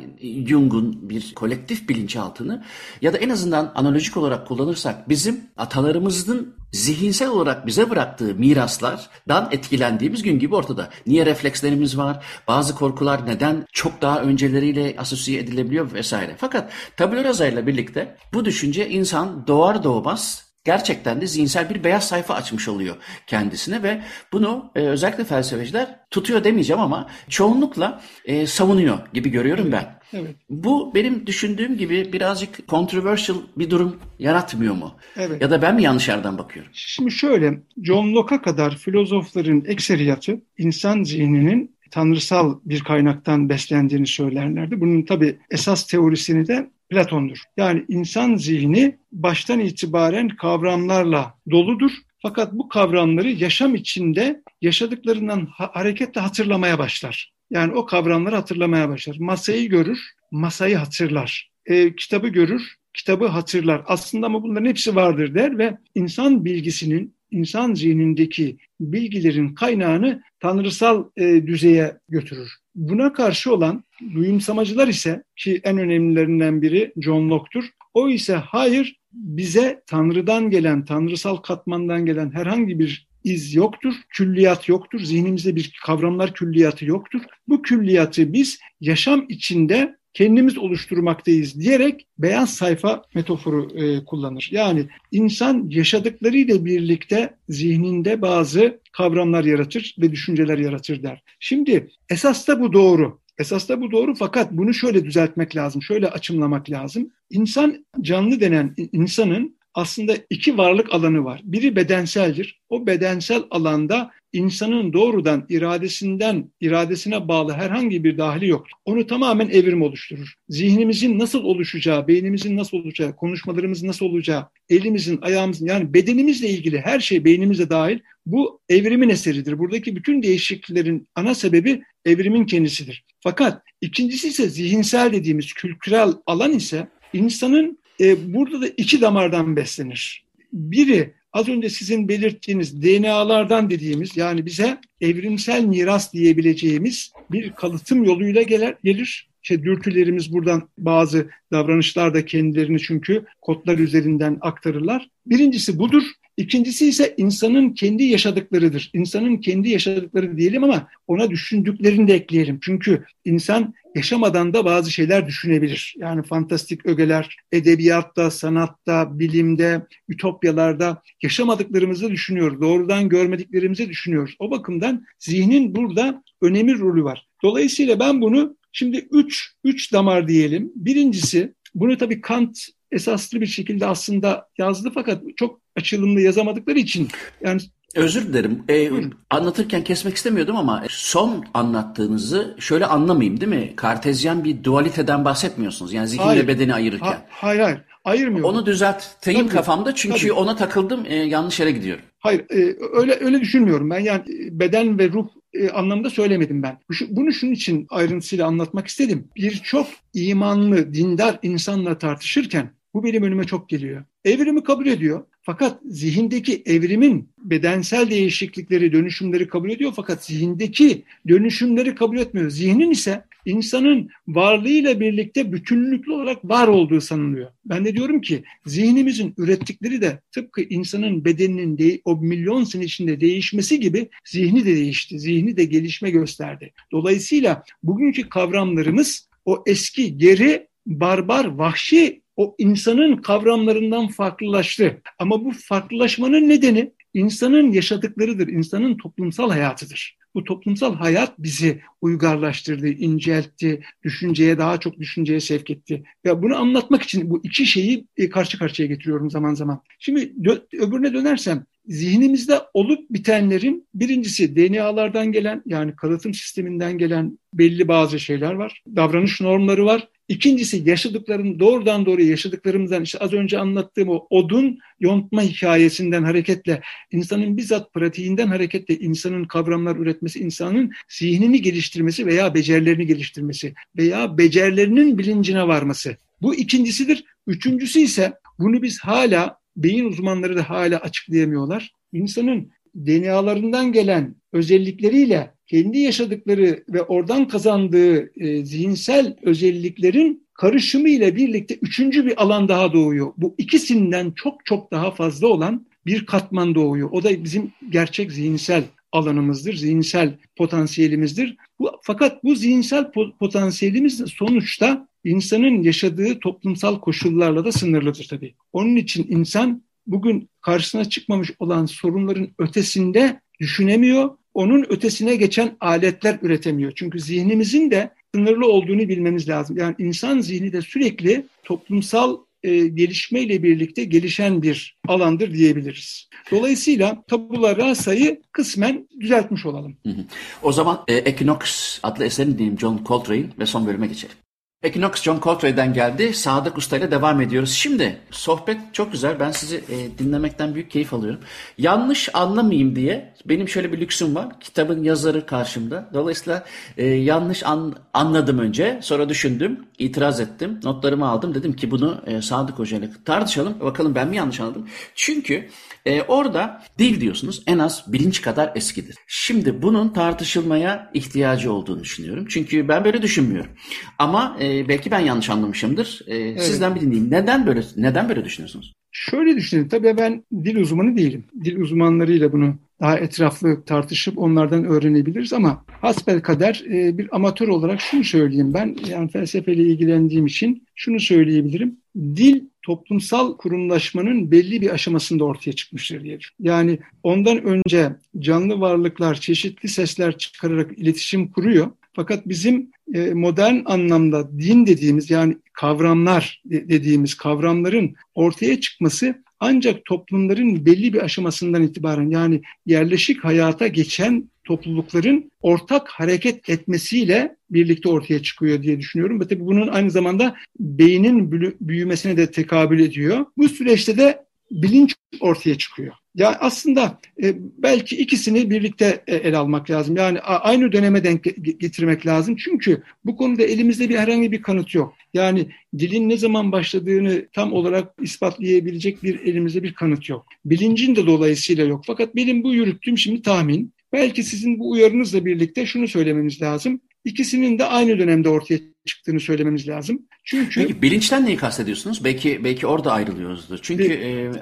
Jung'un bir kolektif bilinçaltını ya da en azından analojik olarak kullanırsak bizim atalarımızın zihinsel olarak bize bıraktığı miraslardan etkilendiğimiz gün gibi ortada. Niye reflekslerimiz var? Bazı korkular neden çok daha önceleriyle asosiye edilebiliyor vesaire. Fakat tabula ile birlikte bu düşünce insan doğar doğmaz gerçekten de zihinsel bir beyaz sayfa açmış oluyor kendisine ve bunu e, özellikle felsefeciler tutuyor demeyeceğim ama çoğunlukla e, savunuyor gibi görüyorum ben. Evet. Bu benim düşündüğüm gibi birazcık controversial bir durum yaratmıyor mu? Evet. Ya da ben mi yanlış yerden bakıyorum? Şimdi şöyle, John Locke'a kadar filozofların ekseriyatı insan zihninin tanrısal bir kaynaktan beslendiğini söylerlerdi. Bunun tabi esas teorisini de Platon'dur. Yani insan zihni baştan itibaren kavramlarla doludur. Fakat bu kavramları yaşam içinde yaşadıklarından ha- hareketle hatırlamaya başlar. Yani o kavramları hatırlamaya başlar. Masayı görür, masayı hatırlar. E, kitabı görür, kitabı hatırlar. Aslında ama bunların hepsi vardır der ve insan bilgisinin, insan zihnindeki bilgilerin kaynağını tanrısal e, düzeye götürür. Buna karşı olan duyumsamacılar ise ki en önemlilerinden biri John Locke'tur. O ise hayır bize Tanrı'dan gelen, tanrısal katmandan gelen herhangi bir iz yoktur, külliyat yoktur, zihnimizde bir kavramlar külliyatı yoktur. Bu külliyatı biz yaşam içinde kendimiz oluşturmaktayız diyerek beyaz sayfa metaforu e, kullanır. Yani insan yaşadıklarıyla birlikte zihninde bazı kavramlar yaratır ve düşünceler yaratır der. Şimdi esas da bu doğru. Esas da bu doğru fakat bunu şöyle düzeltmek lazım, şöyle açımlamak lazım. İnsan canlı denen insanın aslında iki varlık alanı var. Biri bedenseldir. O bedensel alanda insanın doğrudan iradesinden iradesine bağlı herhangi bir dahili yok. Onu tamamen evrim oluşturur. Zihnimizin nasıl oluşacağı, beynimizin nasıl olacağı, konuşmalarımızın nasıl olacağı, elimizin, ayağımızın yani bedenimizle ilgili her şey beynimize dahil bu evrimin eseridir. Buradaki bütün değişikliklerin ana sebebi evrimin kendisidir. Fakat ikincisi ise zihinsel dediğimiz kültürel alan ise insanın e, burada da iki damardan beslenir. Biri az önce sizin belirttiğiniz DNA'lardan dediğimiz yani bize evrimsel miras diyebileceğimiz bir kalıtım yoluyla gelir. gelir. İşte dürtülerimiz buradan bazı davranışlar da kendilerini çünkü kodlar üzerinden aktarırlar. Birincisi budur. İkincisi ise insanın kendi yaşadıklarıdır. İnsanın kendi yaşadıkları diyelim ama ona düşündüklerini de ekleyelim. Çünkü insan yaşamadan da bazı şeyler düşünebilir. Yani fantastik ögeler, edebiyatta, sanatta, bilimde, ütopyalarda yaşamadıklarımızı düşünüyoruz. Doğrudan görmediklerimizi düşünüyoruz. O bakımdan zihnin burada önemli rolü var. Dolayısıyla ben bunu şimdi üç, üç damar diyelim. Birincisi bunu tabii Kant esaslı bir şekilde aslında yazdı fakat çok açılımlı yazamadıkları için yani Özür dilerim. Ee, anlatırken kesmek istemiyordum ama son anlattığınızı şöyle anlamayayım değil mi? Kartezyen bir dualiteden bahsetmiyorsunuz. Yani zihinle hayır, bedeni ayırırken. Ha, hayır hayır. Ayırmıyorum. Onu düzelteyim tabii, kafamda çünkü tabii. ona takıldım e, yanlış yere gidiyorum. Hayır e, öyle öyle düşünmüyorum ben yani beden ve ruh e, anlamda söylemedim ben. Bunu şunun için ayrıntısıyla anlatmak istedim. Birçok imanlı, dindar insanla tartışırken bu benim önüme çok geliyor. Evrimi kabul ediyor. Fakat zihindeki evrimin bedensel değişiklikleri, dönüşümleri kabul ediyor fakat zihindeki dönüşümleri kabul etmiyor. Zihnin ise insanın varlığıyla birlikte bütünlüklü olarak var olduğu sanılıyor. Ben de diyorum ki zihnimizin ürettikleri de tıpkı insanın bedeninin de, o milyon sene içinde değişmesi gibi zihni de değişti. Zihni de gelişme gösterdi. Dolayısıyla bugünkü kavramlarımız o eski geri barbar, vahşi o insanın kavramlarından farklılaştı. Ama bu farklılaşmanın nedeni insanın yaşadıklarıdır, insanın toplumsal hayatıdır. Bu toplumsal hayat bizi uygarlaştırdı, inceltti, düşünceye daha çok düşünceye sevk etti. Ya bunu anlatmak için bu iki şeyi e, karşı karşıya getiriyorum zaman zaman. Şimdi öbürüne dönersem zihnimizde olup bitenlerin birincisi DNA'lardan gelen yani kalıtım sisteminden gelen belli bazı şeyler var. Davranış normları var. İkincisi yaşadıklarım doğrudan doğruya yaşadıklarımızdan işte az önce anlattığım o odun yontma hikayesinden hareketle insanın bizzat pratiğinden hareketle insanın kavramlar üretmesi, insanın zihnini geliştirmesi veya becerilerini geliştirmesi veya becerilerinin bilincine varması. Bu ikincisidir. Üçüncüsü ise bunu biz hala beyin uzmanları da hala açıklayamıyorlar. İnsanın DNA'larından gelen özellikleriyle kendi yaşadıkları ve oradan kazandığı e, zihinsel özelliklerin karışımı ile birlikte üçüncü bir alan daha doğuyor. Bu ikisinden çok çok daha fazla olan bir katman doğuyor. O da bizim gerçek zihinsel alanımızdır, zihinsel potansiyelimizdir. Bu, fakat bu zihinsel potansiyelimiz sonuçta insanın yaşadığı toplumsal koşullarla da sınırlıdır tabii. Onun için insan bugün karşısına çıkmamış olan sorunların ötesinde düşünemiyor. Onun ötesine geçen aletler üretemiyor. Çünkü zihnimizin de sınırlı olduğunu bilmemiz lazım. Yani insan zihni de sürekli toplumsal e, gelişmeyle birlikte gelişen bir alandır diyebiliriz. Dolayısıyla tabula rasayı kısmen düzeltmiş olalım. Hı hı. O zaman e, Equinox adlı eserini dinleyeyim John Coltrane ve son bölüme geçelim. Equinox John Coltrane'den geldi. Sadık Usta ile devam ediyoruz. Şimdi sohbet çok güzel. Ben sizi e, dinlemekten büyük keyif alıyorum. Yanlış anlamayayım diye benim şöyle bir lüksüm var. Kitabın yazarı karşımda. Dolayısıyla e, yanlış an, anladım önce. Sonra düşündüm. itiraz ettim. Notlarımı aldım. Dedim ki bunu e, Sadık Hoca ile tartışalım. Bakalım ben mi yanlış anladım? Çünkü e, orada dil diyorsunuz en az bilinç kadar eskidir. Şimdi bunun tartışılmaya ihtiyacı olduğunu düşünüyorum. Çünkü ben böyle düşünmüyorum. Ama e, belki ben yanlış anlamışımdır. E, evet. Sizden bir dinleyeyim. Neden böyle neden böyle düşünüyorsunuz? Şöyle düşünün. Tabii ben dil uzmanı değilim. Dil uzmanlarıyla bunu daha etraflı tartışıp onlardan öğrenebiliriz ama hasbel kader e, bir amatör olarak şunu söyleyeyim ben yani felsefeyle ilgilendiğim için şunu söyleyebilirim. Dil toplumsal kurumlaşmanın belli bir aşamasında ortaya çıkmıştır diye Yani ondan önce canlı varlıklar çeşitli sesler çıkararak iletişim kuruyor. Fakat bizim e, modern anlamda din dediğimiz yani kavramlar dediğimiz kavramların ortaya çıkması ancak toplumların belli bir aşamasından itibaren yani yerleşik hayata geçen toplulukların ortak hareket etmesiyle birlikte ortaya çıkıyor diye düşünüyorum. Ve tabii bunun aynı zamanda beynin büyümesine de tekabül ediyor. Bu süreçte de bilinç ortaya çıkıyor. Yani aslında e, belki ikisini birlikte e, el almak lazım. Yani a, aynı döneme denk getirmek lazım. Çünkü bu konuda elimizde bir herhangi bir kanıt yok. Yani dilin ne zaman başladığını tam olarak ispatlayabilecek bir elimizde bir kanıt yok. Bilincin de dolayısıyla yok. Fakat benim bu yürüttüğüm şimdi tahmin. Belki sizin bu uyarınızla birlikte şunu söylememiz lazım. İkisinin de aynı dönemde ortaya çıktığını söylememiz lazım. Çünkü Peki bilinçten neyi kastediyorsunuz? Belki belki orada ayrılıyoruzdur. Çünkü e,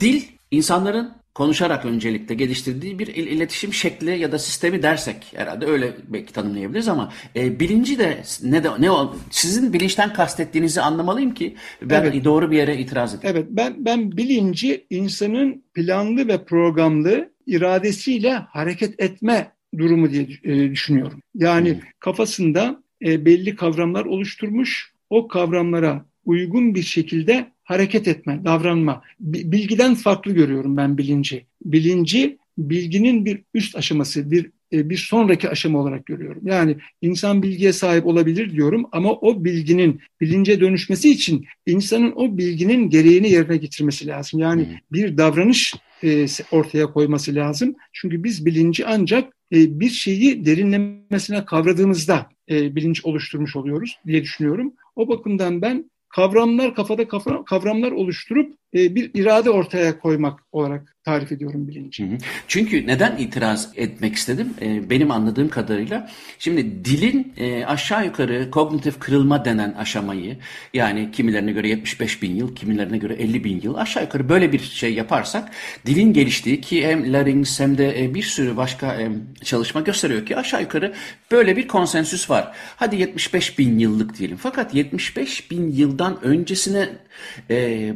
dil insanların konuşarak öncelikle geliştirdiği bir il- iletişim şekli ya da sistemi dersek herhalde öyle belki tanımlayabiliriz ama e, bilinci de ne de ne sizin bilinçten kastettiğinizi anlamalıyım ki ben evet. doğru bir yere itiraz edeyim. Evet ben ben bilinci insanın planlı ve programlı iradesiyle hareket etme durumu diye e, düşünüyorum. Yani hmm. kafasında e, belli kavramlar oluşturmuş. O kavramlara uygun bir şekilde hareket etme, davranma. Bilgiden farklı görüyorum ben bilinci. Bilinci bilginin bir üst aşaması, bir e, bir sonraki aşama olarak görüyorum. Yani insan bilgiye sahip olabilir diyorum ama o bilginin bilince dönüşmesi için insanın o bilginin gereğini yerine getirmesi lazım. Yani bir davranış e, ortaya koyması lazım. Çünkü biz bilinci ancak e, bir şeyi derinlemesine kavradığımızda bilinç oluşturmuş oluyoruz diye düşünüyorum. O bakımdan ben kavramlar kafada kavramlar oluşturup bir irade ortaya koymak olarak tarif ediyorum bilinci. Çünkü neden itiraz etmek istedim? Ee, benim anladığım kadarıyla şimdi dilin e, aşağı yukarı kognitif kırılma denen aşamayı yani kimilerine göre 75 bin yıl, kimilerine göre 50 bin yıl aşağı yukarı böyle bir şey yaparsak dilin geliştiği ki hem larynx hem de e, bir sürü başka e, çalışma gösteriyor ki aşağı yukarı böyle bir konsensüs var. Hadi 75 bin yıllık diyelim. Fakat 75 bin yıldan öncesine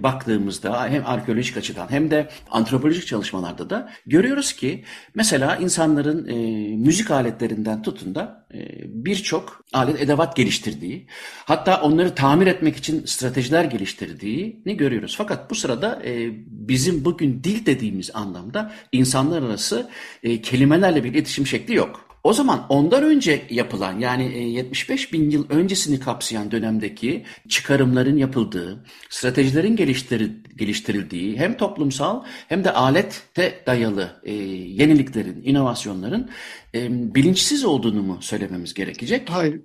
baktığımızda hem arkeolojik açıdan hem de antropolojik çalışmalarda da görüyoruz ki mesela insanların e, müzik aletlerinden tutun da e, birçok alet edevat geliştirdiği hatta onları tamir etmek için stratejiler geliştirdiğini görüyoruz. Fakat bu sırada e, bizim bugün dil dediğimiz anlamda insanlar arası e, kelimelerle bir iletişim şekli yok. O zaman ondan önce yapılan yani 75 bin yıl öncesini kapsayan dönemdeki çıkarımların yapıldığı, stratejilerin geliştirildiği hem toplumsal hem de alette dayalı yeniliklerin, inovasyonların bilinçsiz olduğunu mu söylememiz gerekecek? Hayır.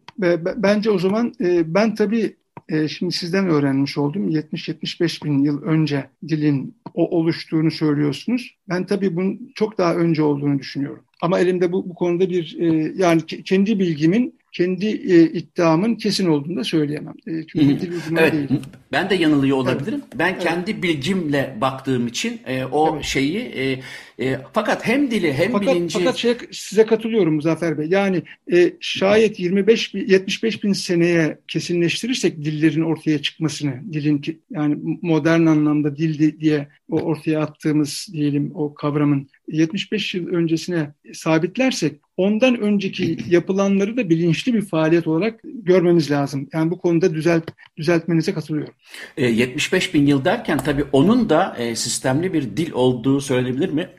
Bence o zaman ben tabii e, şimdi sizden öğrenmiş oldum. 70-75 bin yıl önce dilin o oluştuğunu söylüyorsunuz. Ben tabii bunun çok daha önce olduğunu düşünüyorum. Ama elimde bu, bu konuda bir e, yani kendi bilgimin kendi e, iddiamın kesin olduğunu da söyleyemem. E, çünkü dil evet. Ben de yanılıyor olabilirim. Evet. Ben evet. kendi bilgimle baktığım için e, o evet. şeyi e, e, fakat hem dili hem fakat, bilinci... Fakat şey, size katılıyorum Muzaffer Bey. Yani e, şayet 25 75 bin seneye kesinleştirirsek dillerin ortaya çıkmasını, dilin yani modern anlamda dil diye o ortaya attığımız diyelim o kavramın 75 yıl öncesine sabitlersek ondan önceki (clears throat) yapılanları da bilinçli bir faaliyet olarak görmemiz lazım. Yani bu konuda düzelt düzeltmenize katılıyorum. E, 75 bin yıl derken tabii onun da e, sistemli bir dil olduğu söylenebilir mi?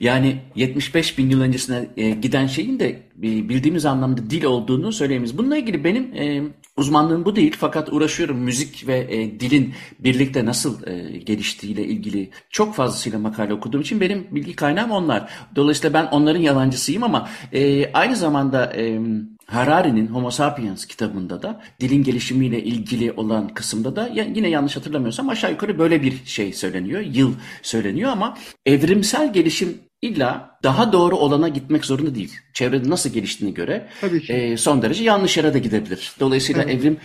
Yani 75 bin yıl öncesine e, giden şeyin de e, bildiğimiz anlamda dil olduğunu söyleyemeyiz. Bununla ilgili benim e, uzmanlığım bu değil fakat uğraşıyorum müzik ve e, dilin birlikte nasıl e, geliştiğiyle ilgili çok fazlasıyla makale okuduğum için benim bilgi kaynağım onlar. Dolayısıyla ben onların yalancısıyım ama e, aynı zamanda e, Harari'nin Homo Sapiens kitabında da dilin gelişimiyle ilgili olan kısımda da yine yanlış hatırlamıyorsam aşağı yukarı böyle bir şey söyleniyor. Yıl söyleniyor ama evrimsel gelişim illa daha doğru olana gitmek zorunda değil. Çevrede nasıl geliştiğine göre. E, son derece yanlış yere de gidebilir. Dolayısıyla evet. evrim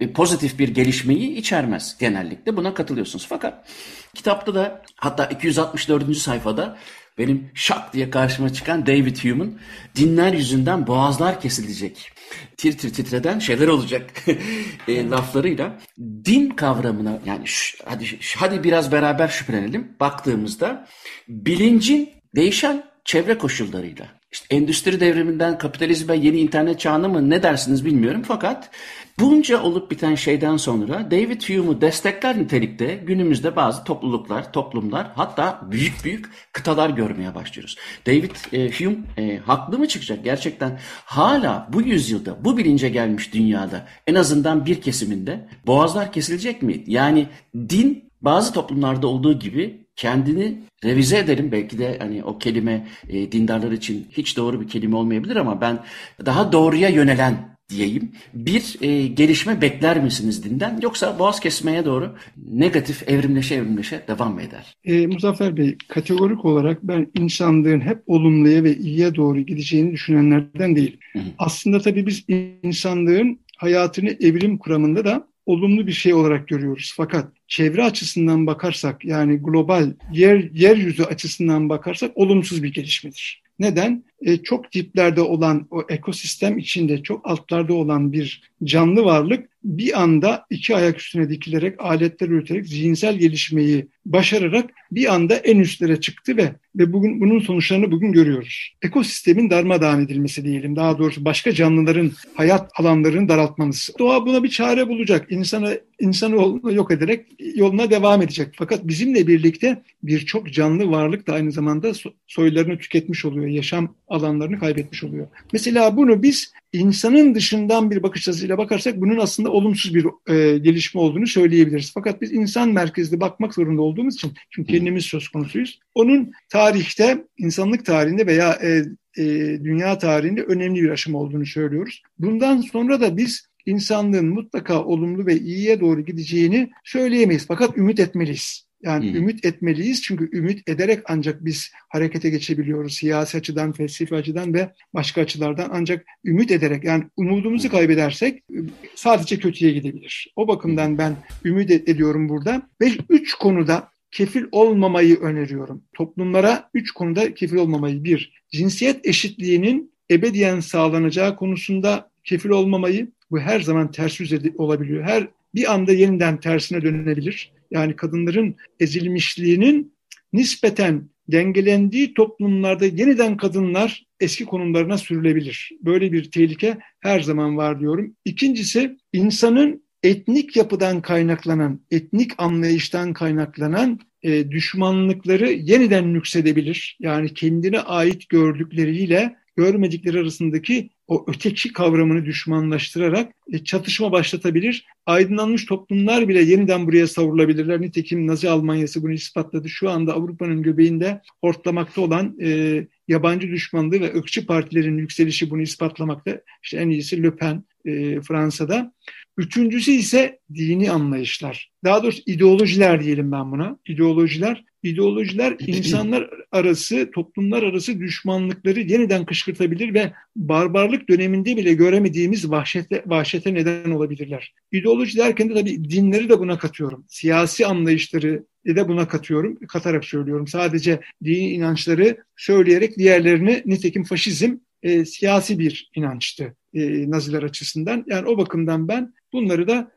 e, pozitif bir gelişmeyi içermez genellikle. Buna katılıyorsunuz. Fakat kitapta da hatta 264. sayfada benim şak diye karşıma çıkan David Hume'un dinler yüzünden boğazlar kesilecek. Tir tir titreden şeyler olacak (laughs) e, laflarıyla din kavramına yani hadi hadi biraz beraber şüphelenelim. Baktığımızda bilincin değişen çevre koşullarıyla işte endüstri devriminden kapitalizme yeni internet çağına mı ne dersiniz bilmiyorum fakat bunca olup biten şeyden sonra David Hume'u destekler nitelikte günümüzde bazı topluluklar, toplumlar hatta büyük büyük kıtalar görmeye başlıyoruz. David e, Hume e, haklı mı çıkacak gerçekten hala bu yüzyılda bu bilince gelmiş dünyada en azından bir kesiminde boğazlar kesilecek mi? Yani din bazı toplumlarda olduğu gibi kendini revize edelim. Belki de hani o kelime e, dindarlar için hiç doğru bir kelime olmayabilir ama ben daha doğruya yönelen diyeyim. Bir e, gelişme bekler misiniz dinden yoksa boğaz kesmeye doğru negatif evrimleşe evrimleşe devam mı eder? E, Muzaffer Bey kategorik olarak ben insanlığın hep olumluya ve iyiye doğru gideceğini düşünenlerden değilim. Hı hı. Aslında tabii biz insanlığın hayatını evrim kuramında da olumlu bir şey olarak görüyoruz. Fakat çevre açısından bakarsak yani global yer yeryüzü açısından bakarsak olumsuz bir gelişmedir. Neden? E, çok diplerde olan o ekosistem içinde çok altlarda olan bir canlı varlık bir anda iki ayak üstüne dikilerek aletler üreterek zihinsel gelişmeyi başararak bir anda en üstlere çıktı ve ve bugün bunun sonuçlarını bugün görüyoruz. Ekosistemin darmadağın edilmesi diyelim. Daha doğrusu başka canlıların hayat alanlarını daraltmamız. Doğa buna bir çare bulacak. İnsanı insanı yok ederek yoluna devam edecek. Fakat bizimle birlikte birçok canlı varlık da aynı zamanda soylarını tüketmiş oluyor. Yaşam alanlarını kaybetmiş oluyor. Mesela bunu biz insanın dışından bir bakış açısıyla bakarsak bunun aslında olumsuz bir e, gelişme olduğunu söyleyebiliriz. Fakat biz insan merkezli bakmak zorunda olduğumuz için çünkü kendimiz söz konusuyuz. Onun tarihte, insanlık tarihinde veya e, e, dünya tarihinde önemli bir aşama olduğunu söylüyoruz. Bundan sonra da biz insanlığın mutlaka olumlu ve iyiye doğru gideceğini söyleyemeyiz. Fakat ümit etmeliyiz. Yani hmm. ümit etmeliyiz çünkü ümit ederek ancak biz harekete geçebiliyoruz. Siyasi açıdan, felsefi açıdan ve başka açılardan ancak ümit ederek yani umudumuzu kaybedersek sadece kötüye gidebilir. O bakımdan ben ümit ediyorum burada. Ve üç konuda kefil olmamayı öneriyorum. Toplumlara üç konuda kefil olmamayı. Bir, cinsiyet eşitliğinin ebediyen sağlanacağı konusunda kefil olmamayı. Bu her zaman ters yüz olabiliyor. Her bir anda yeniden tersine dönebilir yani kadınların ezilmişliğinin nispeten dengelendiği toplumlarda yeniden kadınlar eski konumlarına sürülebilir. Böyle bir tehlike her zaman var diyorum. İkincisi insanın etnik yapıdan kaynaklanan, etnik anlayıştan kaynaklanan e, düşmanlıkları yeniden nüksedebilir. Yani kendine ait gördükleriyle görmedikleri arasındaki o öteki kavramını düşmanlaştırarak e, çatışma başlatabilir. Aydınlanmış toplumlar bile yeniden buraya savrulabilirler. Nitekim Nazi Almanyası bunu ispatladı. Şu anda Avrupa'nın göbeğinde hortlamakta olan e, yabancı düşmanlığı ve ırkçı partilerin yükselişi bunu ispatlamakta. İşte en iyisi Le Pen e, Fransa'da. Üçüncüsü ise dini anlayışlar. Daha doğrusu ideolojiler diyelim ben buna. İdeolojiler, ideolojiler (clears throat) insanlar arası, toplumlar arası düşmanlıkları yeniden kışkırtabilir ve barbarlık döneminde bile göremediğimiz vahşete, vahşete neden olabilirler. İdeoloji derken de tabii dinleri de buna katıyorum. Siyasi anlayışları de buna katıyorum, katarak söylüyorum. Sadece dini inançları söyleyerek diğerlerini nitekim faşizm e, siyasi bir inançtı e, Naziler açısından. Yani o bakımdan ben bunları da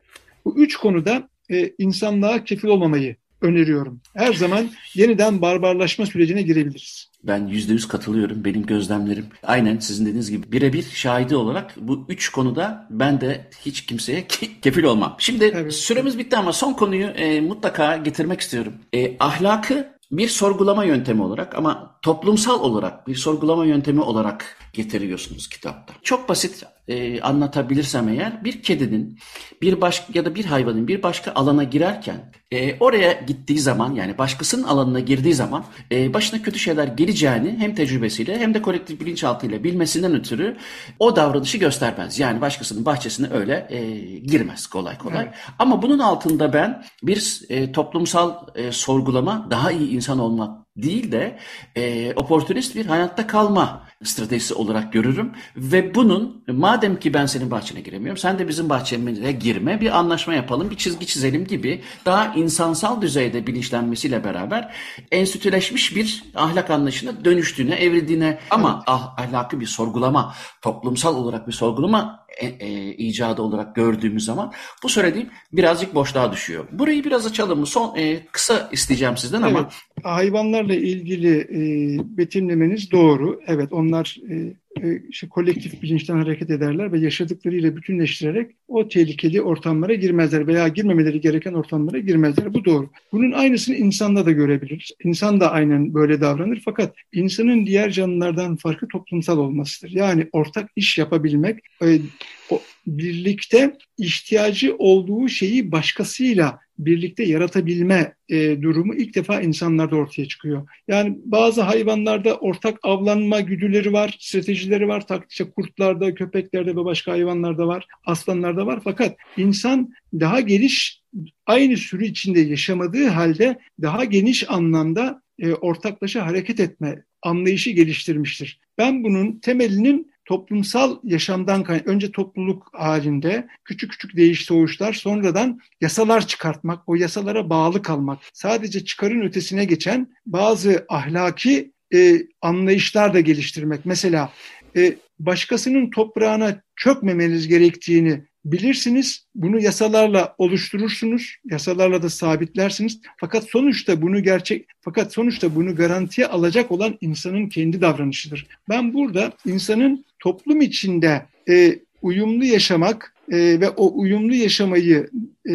bu üç konuda e, insanlığa kefil olmamayı öneriyorum. Her zaman yeniden barbarlaşma sürecine girebiliriz. Ben yüzde yüz katılıyorum. Benim gözlemlerim aynen sizin dediğiniz gibi birebir şahidi olarak bu üç konuda ben de hiç kimseye (laughs) kefil olmam. Şimdi evet. süremiz bitti ama son konuyu e, mutlaka getirmek istiyorum. E, ahlakı bir sorgulama yöntemi olarak ama toplumsal olarak bir sorgulama yöntemi olarak getiriyorsunuz kitapta. Çok basit e, anlatabilirsem eğer bir kedinin bir başka ya da bir hayvanın bir başka alana girerken e, oraya gittiği zaman yani başkasının alanına girdiği zaman e, başına kötü şeyler geleceğini hem tecrübesiyle hem de kolektif bilinçaltıyla bilmesinden ötürü o davranışı göstermez. Yani başkasının bahçesine öyle e, girmez kolay kolay. Evet. Ama bunun altında ben bir e, toplumsal e, sorgulama daha iyi insan olmak değil de e, oportunist bir hayatta kalma stratejisi olarak görürüm. Ve bunun madem ki ben senin bahçene giremiyorum sen de bizim bahçemize girme bir anlaşma yapalım bir çizgi çizelim gibi daha insansal düzeyde bilinçlenmesiyle beraber enstitüleşmiş bir ahlak anlayışına dönüştüğüne evrildiğine ama ah, ahlakı bir sorgulama toplumsal olarak bir sorgulama e, e, icadı olarak gördüğümüz zaman bu söylediğim birazcık boşluğa düşüyor. Burayı biraz açalım mı? Son e, kısa isteyeceğim sizden evet, ama. Hayvanlarla ilgili e, betimlemeniz doğru. Evet onlar e, e, işte kolektif bilinçten hareket ederler ve yaşadıklarıyla bütünleştirerek o tehlikeli ortamlara girmezler veya girmemeleri gereken ortamlara girmezler. Bu doğru. Bunun aynısını insanda da görebiliriz. İnsan da aynen böyle davranır fakat insanın diğer canlılardan farkı toplumsal olmasıdır. Yani ortak iş yapabilmek, e, birlikte ihtiyacı olduğu şeyi başkasıyla birlikte yaratabilme e, durumu ilk defa insanlarda ortaya çıkıyor. Yani bazı hayvanlarda ortak avlanma güdüleri var, stratejileri var. İşte kurtlarda, köpeklerde ve başka hayvanlarda var, aslanlarda var. Fakat insan daha geniş, aynı sürü içinde yaşamadığı halde daha geniş anlamda e, ortaklaşa hareket etme anlayışı geliştirmiştir. Ben bunun temelinin toplumsal yaşamdan önce topluluk halinde küçük küçük değiş soğuşlar sonradan yasalar çıkartmak, o yasalara bağlı kalmak, sadece çıkarın ötesine geçen bazı ahlaki e, anlayışlar da geliştirmek. Mesela e, başkasının toprağına çökmemeniz gerektiğini bilirsiniz. Bunu yasalarla oluşturursunuz. Yasalarla da sabitlersiniz. Fakat sonuçta bunu gerçek fakat sonuçta bunu garantiye alacak olan insanın kendi davranışıdır. Ben burada insanın toplum içinde e, uyumlu yaşamak e, ve o uyumlu yaşamayı e,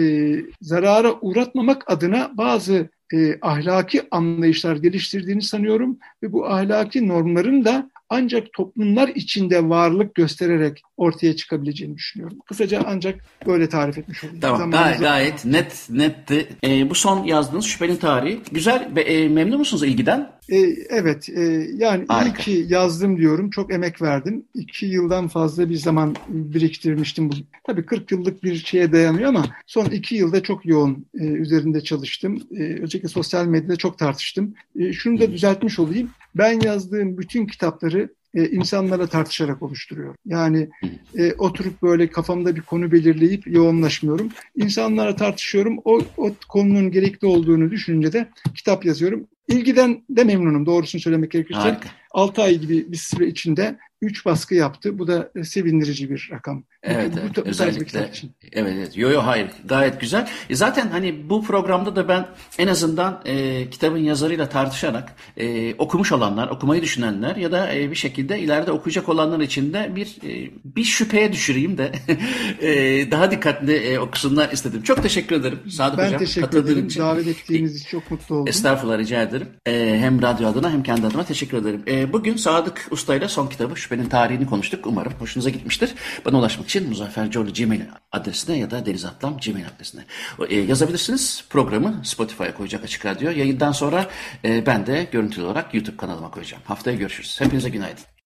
zarara uğratmamak adına bazı e, ahlaki anlayışlar geliştirdiğini sanıyorum. Ve bu ahlaki normların da ancak toplumlar içinde varlık göstererek ortaya çıkabileceğini düşünüyorum. Kısaca ancak böyle tarif etmiş olayım. Tamam gayet, gayet net netti. E, bu son yazdığınız şüphenin tarihi. Güzel. E, memnun musunuz ilgiden? E, evet. E, yani Harika. iyi ki yazdım diyorum. Çok emek verdim. İki yıldan fazla bir zaman biriktirmiştim. Bu. Tabii 40 yıllık bir şeye dayanıyor ama son iki yılda çok yoğun e, üzerinde çalıştım. E, özellikle sosyal medyada çok tartıştım. E, şunu da düzeltmiş olayım. Ben yazdığım bütün kitapları e, insanlara tartışarak oluşturuyorum. Yani e, oturup böyle kafamda bir konu belirleyip yoğunlaşmıyorum. İnsanlara tartışıyorum. O, o konunun gerekli olduğunu düşününce de kitap yazıyorum. İlgiden de memnunum doğrusunu söylemek gerekirse. Harika. 6 ay gibi bir süre içinde 3 baskı yaptı. Bu da sevindirici bir rakam. Evet, bu, evet. Bu, özellikle. için. Evet, evet. Yo yo hayır. Gayet güzel. E zaten hani bu programda da ben en azından e, kitabın yazarıyla tartışarak e, okumuş olanlar, okumayı düşünenler ya da e, bir şekilde ileride okuyacak olanlar için de bir e, bir şüpheye düşüreyim de (laughs) e, daha dikkatli e, okusunlar istedim. Çok teşekkür ederim Sadık ben Hocam. Ben teşekkür ederim. Için. Davet ettiğiniz için çok mutlu oldum. Estağfurullah rica ederim. E, hem radyo adına hem kendi adıma teşekkür ederim. E, bugün Sadık Usta ile son kitabı şüphenin tarihini konuştuk. Umarım hoşunuza gitmiştir. Bana ulaşmak için Muzaffer Corlu Gmail adresine ya da Deniz Atlam Gmail adresine e, yazabilirsiniz. Programı Spotify'a koyacak Açık Radyo. Yayından sonra e, ben de görüntülü olarak YouTube kanalıma koyacağım. Haftaya görüşürüz. Hepinize günaydın.